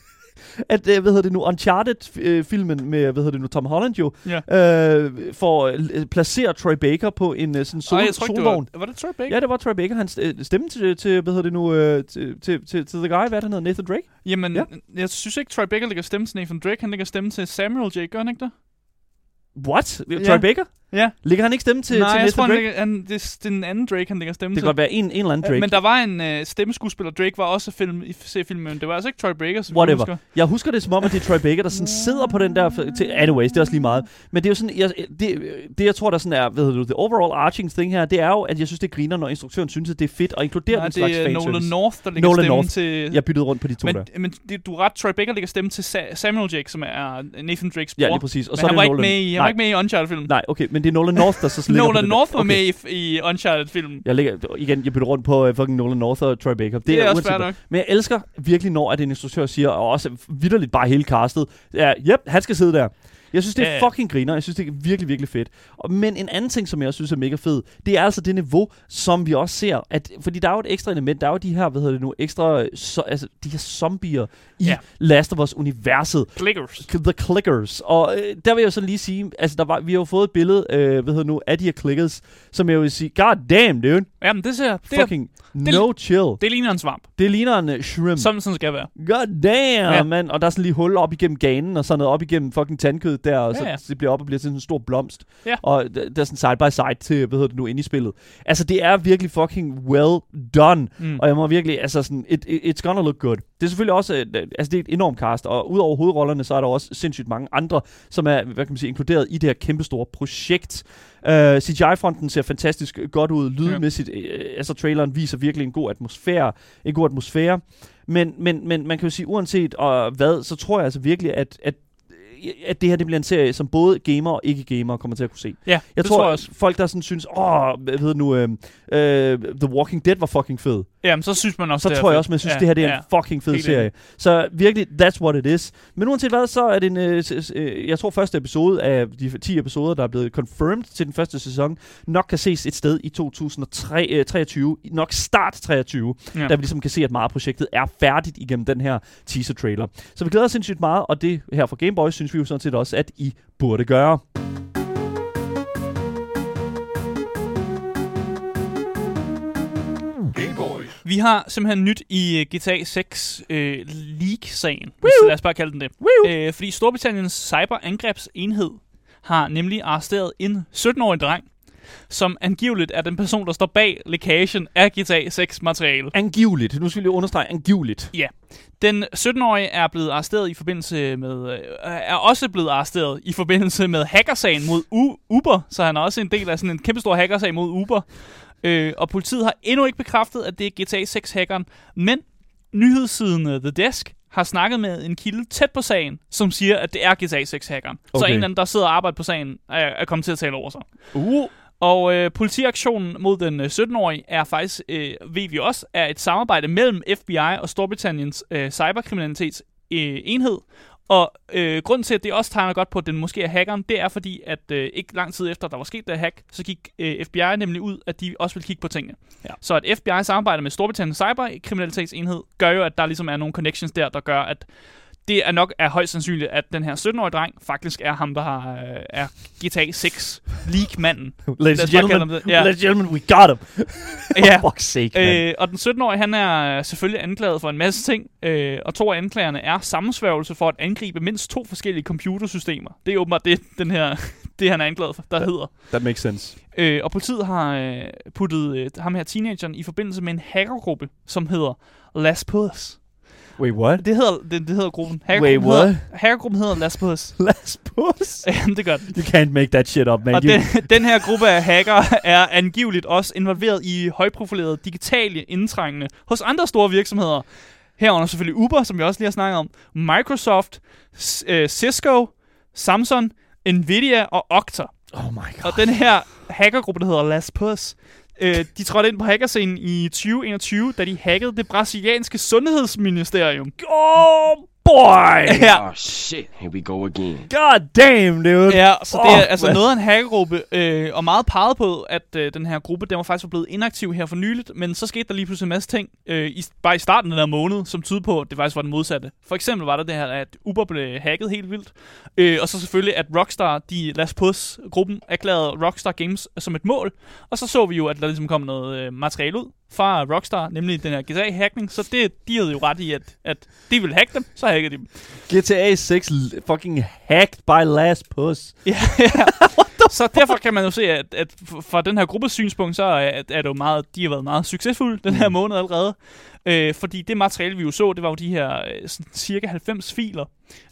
at, øh, hvad hedder det nu, Uncharted-filmen med, hvad hedder det nu, Tom Holland jo, Ja. øh, får øh, placeret Troy Baker på en øh, sådan sol, Ej, jeg tror ikke, det solvogn. var... Var det Troy Baker? Ja, det var Troy Baker. Han øh, stemme til, til, hvad hedder det nu, øh, til, til, til, til The Guy, hvad han hedder, Nathan Drake? Jamen, Ja. jeg synes ikke, Troy Baker lægger stemme til Nathan Drake. Han lægger stemme til Samuel J. Gør han ikke det? What? Ja. Troy Baker? Ja. Ligger han ikke stemme til, Nej, til jeg Nathan tror, han Drake? han, det, det er den anden Drake, han lægger stemme Det til. kan godt være en, en eller anden Drake. Men der var en øh, stemmeskuespiller, Drake var også film, i C-filmen, men det var altså ikke Troy Baker, som jeg Whatever. husker. Jeg husker det som om, at det er Troy Baker, der sådan sidder på den der... Til, anyways, det er også lige meget. Men det er jo sådan... Jeg, det, det, jeg tror, der sådan er... Hvad hedder du? The overall arching thing her, det er jo, at jeg synes, det griner, når instruktøren synes, at det er fedt at inkludere Nej, den slags det er fanservice. Nolan North, der lægger Nolan stemme North. til... Jeg byttede rundt på de to men, der. Men det, du er ret, Troy Baker lægger stemme til Sa- Samuel Jake, som er Nathan Drakes bror. Ja, lige præcis. Og men så han det var, ikke med i, han var ikke med i Uncharted-filmen. Nej, okay, men det er Nolan North, der så ligger på Nolan. North var Okay. med i, i Uncharted-filmen. Jeg lægger, igen, jeg bytter rundt på uh, fucking Nolan North og Troy Baker. Det, Det er også fair hvad. nok. Men jeg elsker virkelig, når at en instruktør siger, og også vidderligt bare hele castet, ja, yep, han skal sidde der. Jeg synes, det er Ja, fucking griner. Jeg synes, det er virkelig, virkelig fedt. Og, men en anden ting, som jeg også synes er mega fed, det er altså det niveau, som vi også ser. At, fordi der er jo et ekstra element. Der er jo de her, hvad hedder det nu, ekstra, så, altså de her zombier i Ja. Last of Us-universet. Clickers. The Clickers. Og øh, der vil jeg jo så lige sige, altså der var, vi har jo fået et billede, øh, hvad hedder det nu, af de her Clickers, som jeg vil sige, god damn, dude. Jamen, det ser... Det, Fucking det- no chill. det ligner en svamp. Det ligner en uh, shrimp. Som sådan skal være. God damn, ja. Mand. Og der er sådan lige hul op igennem ganen, og så noget op igennem fucking tandkødet der, og så Ja, ja. det bliver op og bliver til sådan en stor blomst. Ja. Og der, der er sådan side by side til, hvad hedder det nu, inde i spillet. Altså, det er virkelig fucking well done. Mm. Og jeg må virkelig, altså sådan, it, it, it's gonna look good. Det er selvfølgelig også, et, altså det er et enormt cast, og udover hovedrollerne, så er der også sindssygt mange andre, som er, hvad kan man sige, inkluderet i det her kæmpestore projekt. Uh, CGI-fronten ser fantastisk godt ud, lydmæssigt, ja. altså traileren viser virkelig en god atmosfære, en god atmosfære. Men, men, men man kan jo sige, uanset og hvad, så tror jeg altså virkelig, at, at at det her det bliver en serie, som både gamer og ikke-gamer kommer til at kunne se. Ja, jeg tror, tror jeg også. folk, der sådan synes, åh, hvad hedder det nu, øh, øh, The Walking Dead var fucking fed. Jamen, så synes man også, Så det tror jeg også, man synes, Ja, det her det er ja. en fucking fed serie. enig. Så virkelig, that's what it is. Men uanset hvad, så er det en, øh, øh, jeg tror første episode af de 10 episoder, der er blevet confirmed til den første sæson, nok kan ses et sted i 2023, nok start 23, Ja. der vi ligesom kan se, at meget af projektet er færdigt igennem den her teaser-trailer. Så vi glæder os sindssygt meget, og det her fra Game Boys synes vi jo sådan set også, at I burde gøre. Vi har simpelthen nyt i uh, GTA 6 uh, League-sagen. Hvis, lad os bare kalde den det. Uh, fordi Storbritanniens cyberangrebsenhed har nemlig arresteret en 17-årig dreng, som angiveligt er den person, der står bag lækagen af GTA 6 materiale. Angiveligt. Nu skal vi lige understrege angiveligt. Ja. Den 17-årige er blevet arresteret i forbindelse med øh, er også blevet arresteret i forbindelse med hackersagen mod U- Uber, så han er også en del af sådan en kæmpestor hackersag mod Uber. Øh, og politiet har endnu ikke bekræftet, at det er GTA 6 hackeren, men nyhedssiden uh, The Desk har snakket med en kilde tæt på sagen, som siger, at det er GTA 6 hackeren. Okay. Så en eller anden, der sidder og arbejder på sagen, er, er kommet til at tale over sig. Uh. Og øh, politiaktionen mod den øh, 17-årige er faktisk, øh, ved vi også, er et samarbejde mellem FBI og Storbritanniens øh, cyberkriminalitets øh, enhed. Og øh, grunden til, at det også tegner godt på, at den måske er hackeren, det er fordi, at øh, ikke lang tid efter, der var sket det hack, så gik øh, FBI nemlig ud, at de også vil kigge på tingene. Ja. Så at FBI samarbejder med Storbritanniens cyberkriminalitetsenhed, gør jo, at der ligesom er nogle connections der, der gør, at det er nok er højst sandsynligt, at den her 17-årige dreng faktisk er ham, der har, øh, er GTA 6 leak-manden. Ladies and gentlemen, det. Ja. ladies gentlemen, we got him. [LAUGHS] Ja. [LAUGHS] For fuck's sake, man. Øh, og den 17-årige, han er selvfølgelig anklaget for en masse ting, øh, og to af anklagerne er sammensværgelse for at angribe mindst to forskellige computersystemer. Det er åbenbart det, den her, [LAUGHS] det han er anklaget for, der hedder. That makes sense. Øh, og politiet har øh, puttet øh, ham her teenageren i forbindelse med en hackergruppe, som hedder Las Puss. Wait, what? Det hedder, det, det hedder gruppen. Wait, what? Hedder, hackergruppen hedder Las Puss. [LAUGHS] Las Puss? Jamen, det gør den. You can't make that shit up, man. Og You- den, den her gruppe af hackere er angiveligt også involveret i højprofilerede digitale indtrængende hos andre store virksomheder. Herunder selvfølgelig Uber, som vi også lige har snakket om, Microsoft, øh, Cisco, Samsung, Nvidia og Okta. Oh my god. Og den her hackergruppe, der hedder Las Puss, øh, de trådte ind på hackerscenen i 2021, da de hackede det brasilianske sundhedsministerium. Oh boy! [LAUGHS] Ja. Oh shit, here we go again. God damn, dude. Ja, så det er Fuck, altså man. noget af en hackergruppe, øh, og meget peget på, at øh, den her gruppe, den var faktisk blevet inaktiv her for nyligt, men så skete der lige pludselig en masse ting, øh, i, bare i starten af den her måned, som tyder på, at det faktisk var den modsatte. For eksempel var der det her, at Uber blev hacket helt vildt, øh, og så selvfølgelig, at Rockstar, de Las Puss-gruppen, erklærede Rockstar Games som et mål, og så så vi jo, at der ligesom kom noget øh, materiale ud fra Rockstar, nemlig den her GTA-hackning, så det, de havde jo ret i, at, at de ville hacke dem, så hackede de dem. GTA 6 l- fucking hacked by Last Puss. [LAUGHS] Ja, ja. så derfor kan man jo se, at, at fra den her gruppes synspunkt, så er, er det jo meget, de har været meget succesfulde den her måned allerede. Øh, fordi det materiale, vi jo så, det var jo de her øh, sådan cirka 90 filer,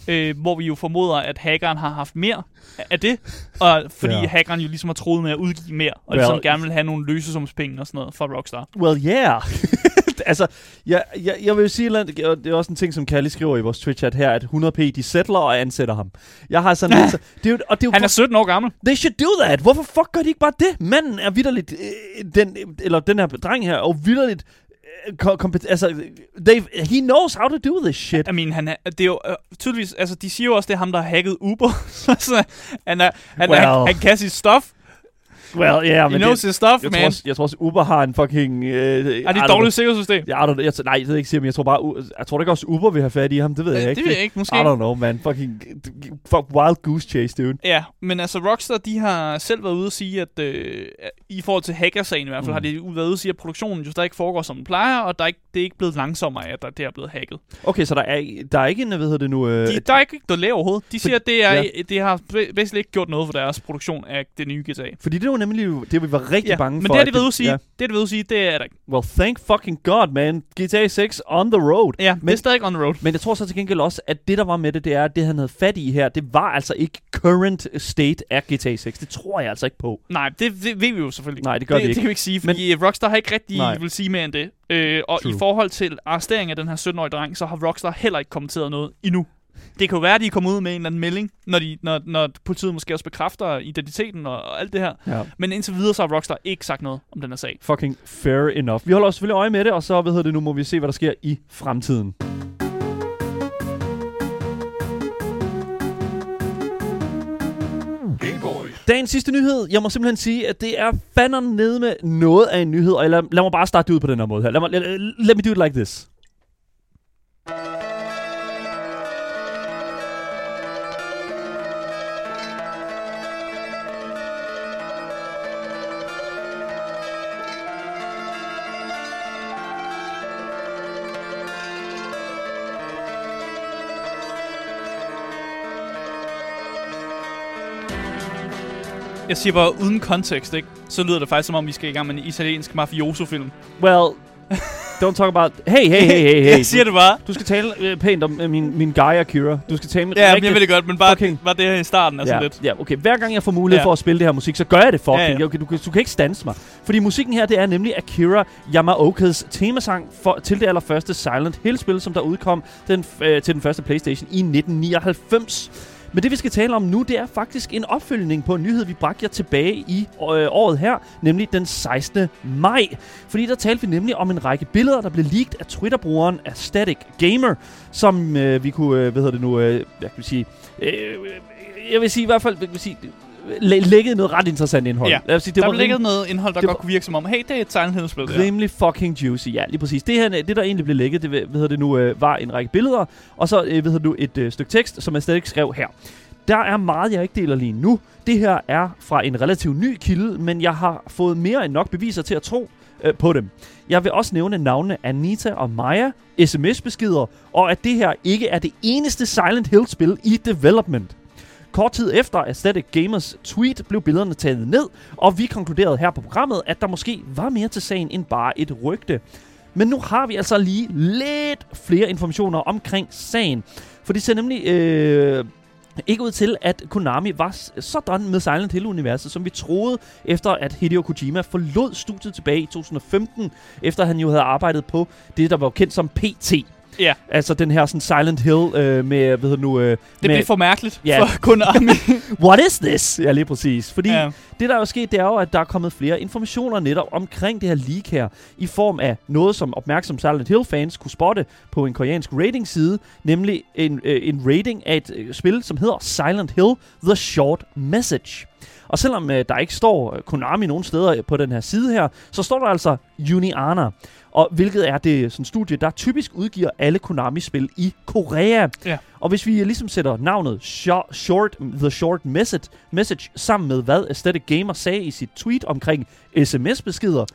øh, hvor vi jo formoder, at hackeren har haft mere af det, og fordi Ja. hackeren jo ligesom har troet med at udgive mere, og Well- ligesom gerne vil have nogle løsesumspenge og sådan noget fra Rockstar. Well, yeah. [LAUGHS] altså, jeg, jeg, jeg vil jo sige, og det er også en ting, som Kalle skriver i vores Twitch-chat her, at 100p, de settler og ansætter ham. Jeg har sådan [LAUGHS] lidt, så, det er jo, og det er jo Han er 17 år gammel. They should do that. Hvorfor fuck gør de ikke bare det? Manden er vidderligt, øh, den, eller den her dreng her, og vidderligt, øh, kom, kompet- altså, they, he knows how to do this shit. I mean, han er, det er jo øh, tydeligvis, altså de siger jo også, det er ham, der har hacket Uber. [LAUGHS] så han, er, han, Well. er, han kan sit stuff. Well, yeah, He men knows det, his stuff, jeg man. Tror også, jeg tror også, Uber har en fucking... Øh, Er det et dårligt sikkerhedssystem? Ja, I don't, jeg, nej, det ved jeg ikke sige, men jeg tror bare, U- jeg tror da ikke også Uber vil have fat i ham, det ved Øh, jeg det ikke. ved jeg ikke, måske. I don't know, man. Fucking, fuck wild goose chase, dude. Ja, men altså Rockstar, de har selv været ude at sige, at øh, i forhold til hackersagen i hvert fald, Mm. har de været ude at sige, at produktionen jo stadig ikke foregår, som den plejer, og der er ikke, det er ikke blevet langsommere at der, det er blevet hacket. Okay, så der er, der er ikke en, hvad hedder det nu... Øh, De, der er ikke noget lav overhovedet. De siger, at det, er, Ja. det har basically ikke gjort noget for deres produktion af det nye GTA. fordi det var nemlig det, vi var rigtig Ja, bange men for. det har at de været ude at sige. Ja. Det har de ude at sige, det er der ikke. Well, thank fucking god, man. GTA 6 on the road. Ja, men, det er stadig on the road. Men jeg tror så til gengæld også, at det, der var med det, det er, at det, han havde fat i her, det var altså ikke current state af GTA 6. Det tror jeg altså ikke på. Nej, det, det ved vi jo selvfølgelig. Nej, det gør det, vi ikke. Det kan vi ikke sige, fordi Men, Rockstar har ikke rigtig Nej. vil sige mere end det. Øh, og True. i forhold til arrestering af den her 17-årige dreng, så har Rockstar heller ikke kommenteret noget endnu. Det kan jo være, at de kommer ud med en eller anden melding, når, de, når, når politiet måske også bekræfter identiteten og, og alt det her. Ja. Men indtil videre, så har Rockstar ikke sagt noget om den her sag. Fucking fair enough. Vi holder også selvfølgelig øje med det, og så, hvad hedder det nu, må vi se, hvad der sker i fremtiden. Dagens sidste nyhed, jeg må simpelthen sige, at det er fanderen nede med noget af en nyhed, og lad, lad mig bare starte det ud på den her måde her. Lad, mig, let, let me do it like this. Jeg siger bare, uden kontekst, ikke? Så lyder det faktisk, som om vi skal i gang med en italiensk mafioso-film. Well, don't talk about... Hey, hey, hey, hey, hey. [LAUGHS] Jeg siger det bare. Du skal tale øh, pænt om øh, min, min guy Akira. Du skal tale med Ja, rigtig jeg ved det godt, men bare, fucking- bare det her i starten er ja, sådan lidt. Ja, okay. Hver gang jeg får mulighed Ja. for at spille det her musik, så gør jeg det fucking. Ja, Ja. Okay, du, kan- du kan ikke stanse mig. Fordi musikken her, det er nemlig Akira Yamaokas temasang for, til det allerførste Silent Hill-spil, som der udkom den, øh, til den første Playstation i 1999. Men det, vi skal tale om nu, det er faktisk en opfølgning på en nyhed, vi bragte jer tilbage i øh, året her, nemlig den 16. maj. Fordi der talte vi nemlig om en række billeder, der blev leaked af Twitter-brugeren Aesthetic Gamer, som øh, vi kunne, øh, hvad hedder det nu, øh, jeg kan sige, øh, øh, jeg vil sige i hvert fald, jeg vil sige, lægget noget ret interessant indhold. Ja, Jeg vil sige, der var ligget noget indhold, der det godt kunne virke som om, hey, det er et det her. Rimelig fucking juicy, ja, lige præcis. Det, her, det der egentlig blev lækket, det hvad hedder det nu, øh, var en række billeder, og så øh, hvad hedder det nu, et øh, stykke tekst, som jeg stadig skrev her. Der er meget, jeg ikke deler lige nu. Det her er fra en relativt ny kilde, men jeg har fået mere end nok beviser til at tro øh, på dem. Jeg vil også nævne navnene Anita og Maya, sms-beskeder, og at det her ikke er det eneste Silent Hill-spil i development. Kort tid efter Aesthetic Gamers tweet blev billederne taget ned, og vi konkluderede her på programmet, at der måske var mere til sagen end bare et rygte. Men nu har vi altså lige lidt flere informationer omkring sagen. For det ser nemlig øh, ikke ud til, at Konami var sådan med Silent Hill-universet, som vi troede, efter at Hideo Kojima forlod studiet tilbage i 2015, efter han jo havde arbejdet på det, der var kendt som PT. Ja. Altså den her sådan Silent Hill øh, med, hvad hedder nu... Øh, Det med, blev for mærkeligt Ja. for Konami. [LAUGHS] What is this? Ja, lige præcis. Fordi Ja. ja. det, der er jo sket, det er jo, at der er kommet flere informationer netop omkring det her leak her, i form af noget, som opmærksom Silent Hill-fans kunne spotte på en koreansk rating-side, nemlig en, øh, en rating af et øh, spil, som hedder Silent Hill The Short Message. Og selvom øh, der ikke står øh, Konami nogen steder på den her side her, så står der altså Uniana. Og hvilket er det sådan studie, der typisk udgiver alle Konami-spil i Korea. Ja. Og hvis vi ligesom sætter navnet Sho- Short, The Short Message, message sammen med, hvad Aesthetic Gamer sagde i sit tweet omkring sms-beskeder,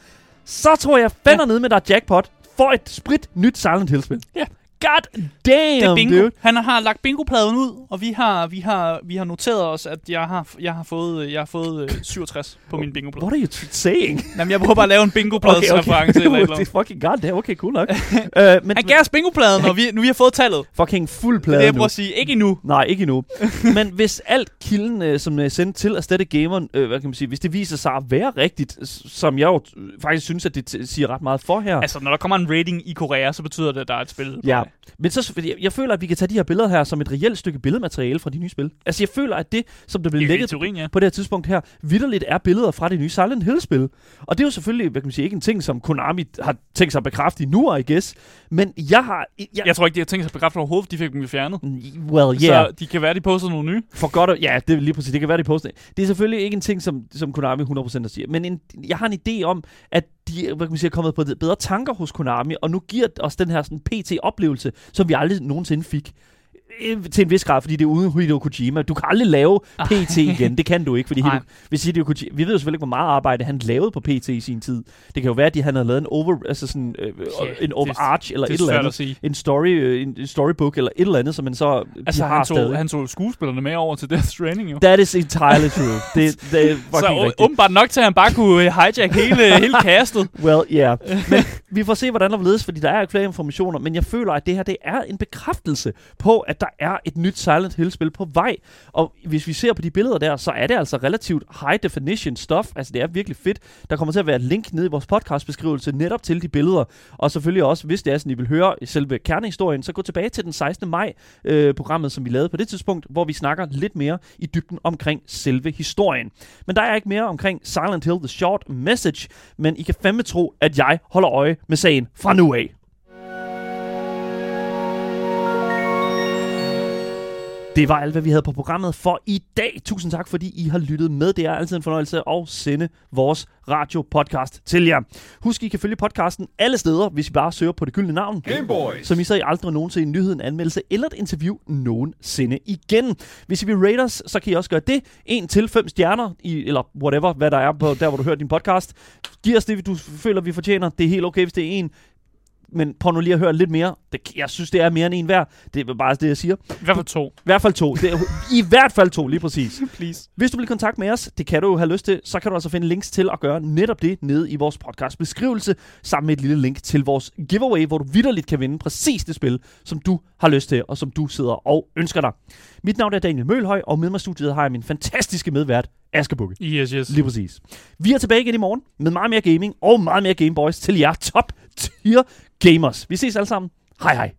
så tror jeg fandme ja. ned med dig jackpot for et sprit nyt Silent Hill-spil. Ja. God damn, det er bingo. dude. Han har lagt bingopladen ud, og vi har, vi har, vi har noteret os, at jeg har, jeg har fået, øh, jeg har fået øh, 67 på min bingoplade. What are you saying? [LAUGHS] Jamen, jeg prøver bare at lave en bingopladsreference eller et eller det er andet. [LAUGHS] fucking god damn. Okay, cool nok. uh, [LAUGHS] men, Han gav os bingopladen, og vi, nu vi har fået tallet. fucking fuld Det er plade det, jeg nu. prøver at sige. Ikke endnu. Nej, ikke endnu. Men hvis alt kilden, øh, som er sendt til Aesthetic Gamer, øh, hvad kan man sige, hvis det viser sig at være rigtigt, som jeg jo øh, faktisk synes, at det siger ret meget for her. Altså, når der kommer en rating i Korea, så betyder det, at der er et spil. Ja, vej. men så, jeg, jeg føler, at vi kan tage de her billeder her som et reelt stykke billedmateriale fra de nye spil. Altså, jeg føler, at det, som der blev lægget teorien, ja. på det her tidspunkt her, vidderligt er billeder fra det nye Silent Hill-spil. Og det er jo selvfølgelig, hvad kan man sige, ikke en ting, som Konami har tænkt sig at bekræfte nu, I guess. Men jeg har... Jeg, Jeg tror ikke, de har tænkt sig at bekræfte overhovedet, de fik dem jo fjernet. well, yeah. Så de kan være, de poster nogle nye. For godt at, ja, det er lige præcis. Det kan være, de poster. Det er selvfølgelig ikke en ting, som, som Konami 100% siger. Men en, jeg har en idé om, at de hvad kan man sige, er kommet på bedre tanker hos Konami, og nu giver os den her sådan PT-oplevelse, som vi aldrig nogensinde fik. Øh, Til en vis grad, fordi det er uden Hideo Kojima. Du kan aldrig lave PT igen. Det kan du ikke, fordi. [LAUGHS] Hideo, hvis Hideo Kojima, vi ved jo selvfølgelig ikke, hvor meget arbejde han lavede på PT i sin tid. Det kan jo være, at han havde lavet en over, altså sådan, øh, en overarch eller det et eller andet. En story, øh, en storybook eller et eller andet, som man så Altså, de har han stadig. tog, han tog skuespillerne med over til Death Stranding, jo. That is entirely true. [LAUGHS] det, det er fucking Så åbenbart nok til, at han bare kunne øh, hijack hele, hele castet. Well, yeah. Men [LAUGHS] vi får se, hvordan der ledes, fordi der er ikke flere informationer, men jeg føler, at det her det er en bekræftelse på, at der er et nyt Silent Hill-spil på vej. Og hvis vi ser på de billeder der, så er det altså relativt high definition stuff. Altså, det er virkelig fedt. Der kommer til at være et link nede i vores podcastbeskrivelse netop til de billeder. Og selvfølgelig også, hvis det er sådan, I vil høre selve kernehistorien, så gå tilbage til den 16. maj, øh, programmet, som vi lavede på det tidspunkt, hvor vi snakker lidt mere i dybden omkring selve historien. Men der er ikke mere omkring Silent Hill The Short Message, men I kan fandme tro, at jeg holder øje med sagen fra nu af. Det var alt, hvad vi havde på programmet for i dag. Tusind tak, fordi I har lyttet med. Det er altid en fornøjelse at sende vores radio-podcast til jer. Husk, I kan følge podcasten alle steder, hvis I bare søger på det gyldne navn. Gameboys. Så misser I aldrig nogensinde en nyhed, en anmeldelse eller et interview nogensinde igen. Hvis I vil rate os, så kan I også gøre det. 1 til 5 stjerner, i, eller whatever, hvad der er på der, hvor du hører din podcast. Giv os det, du føler, vi fortjener. Det er helt okay, hvis det er en men prøv nu lige at høre lidt mere. Det, jeg synes, det er mere end en hver. Det er bare det, jeg siger. I hvert fald to. I hvert fald to. Det er, I hvert fald to, lige præcis. [LAUGHS] Please. Hvis du vil i kontakt med os, det kan du jo have lyst til, så kan du altså finde links til at gøre netop det nede i vores podcast beskrivelse, sammen med et lille link til vores giveaway, hvor du vidderligt kan vinde præcis det spil, som du har lyst til, og som du sidder og ønsker dig. Mit navn er Daniel Mølhøj, og med mig i studiet har jeg min fantastiske medvært, Askebukke. Yes, yes. Lige præcis. Vi er tilbage igen i morgen med meget mere gaming og meget mere Gameboys til jer top tier gamers. Vi ses alle sammen. Hej hej.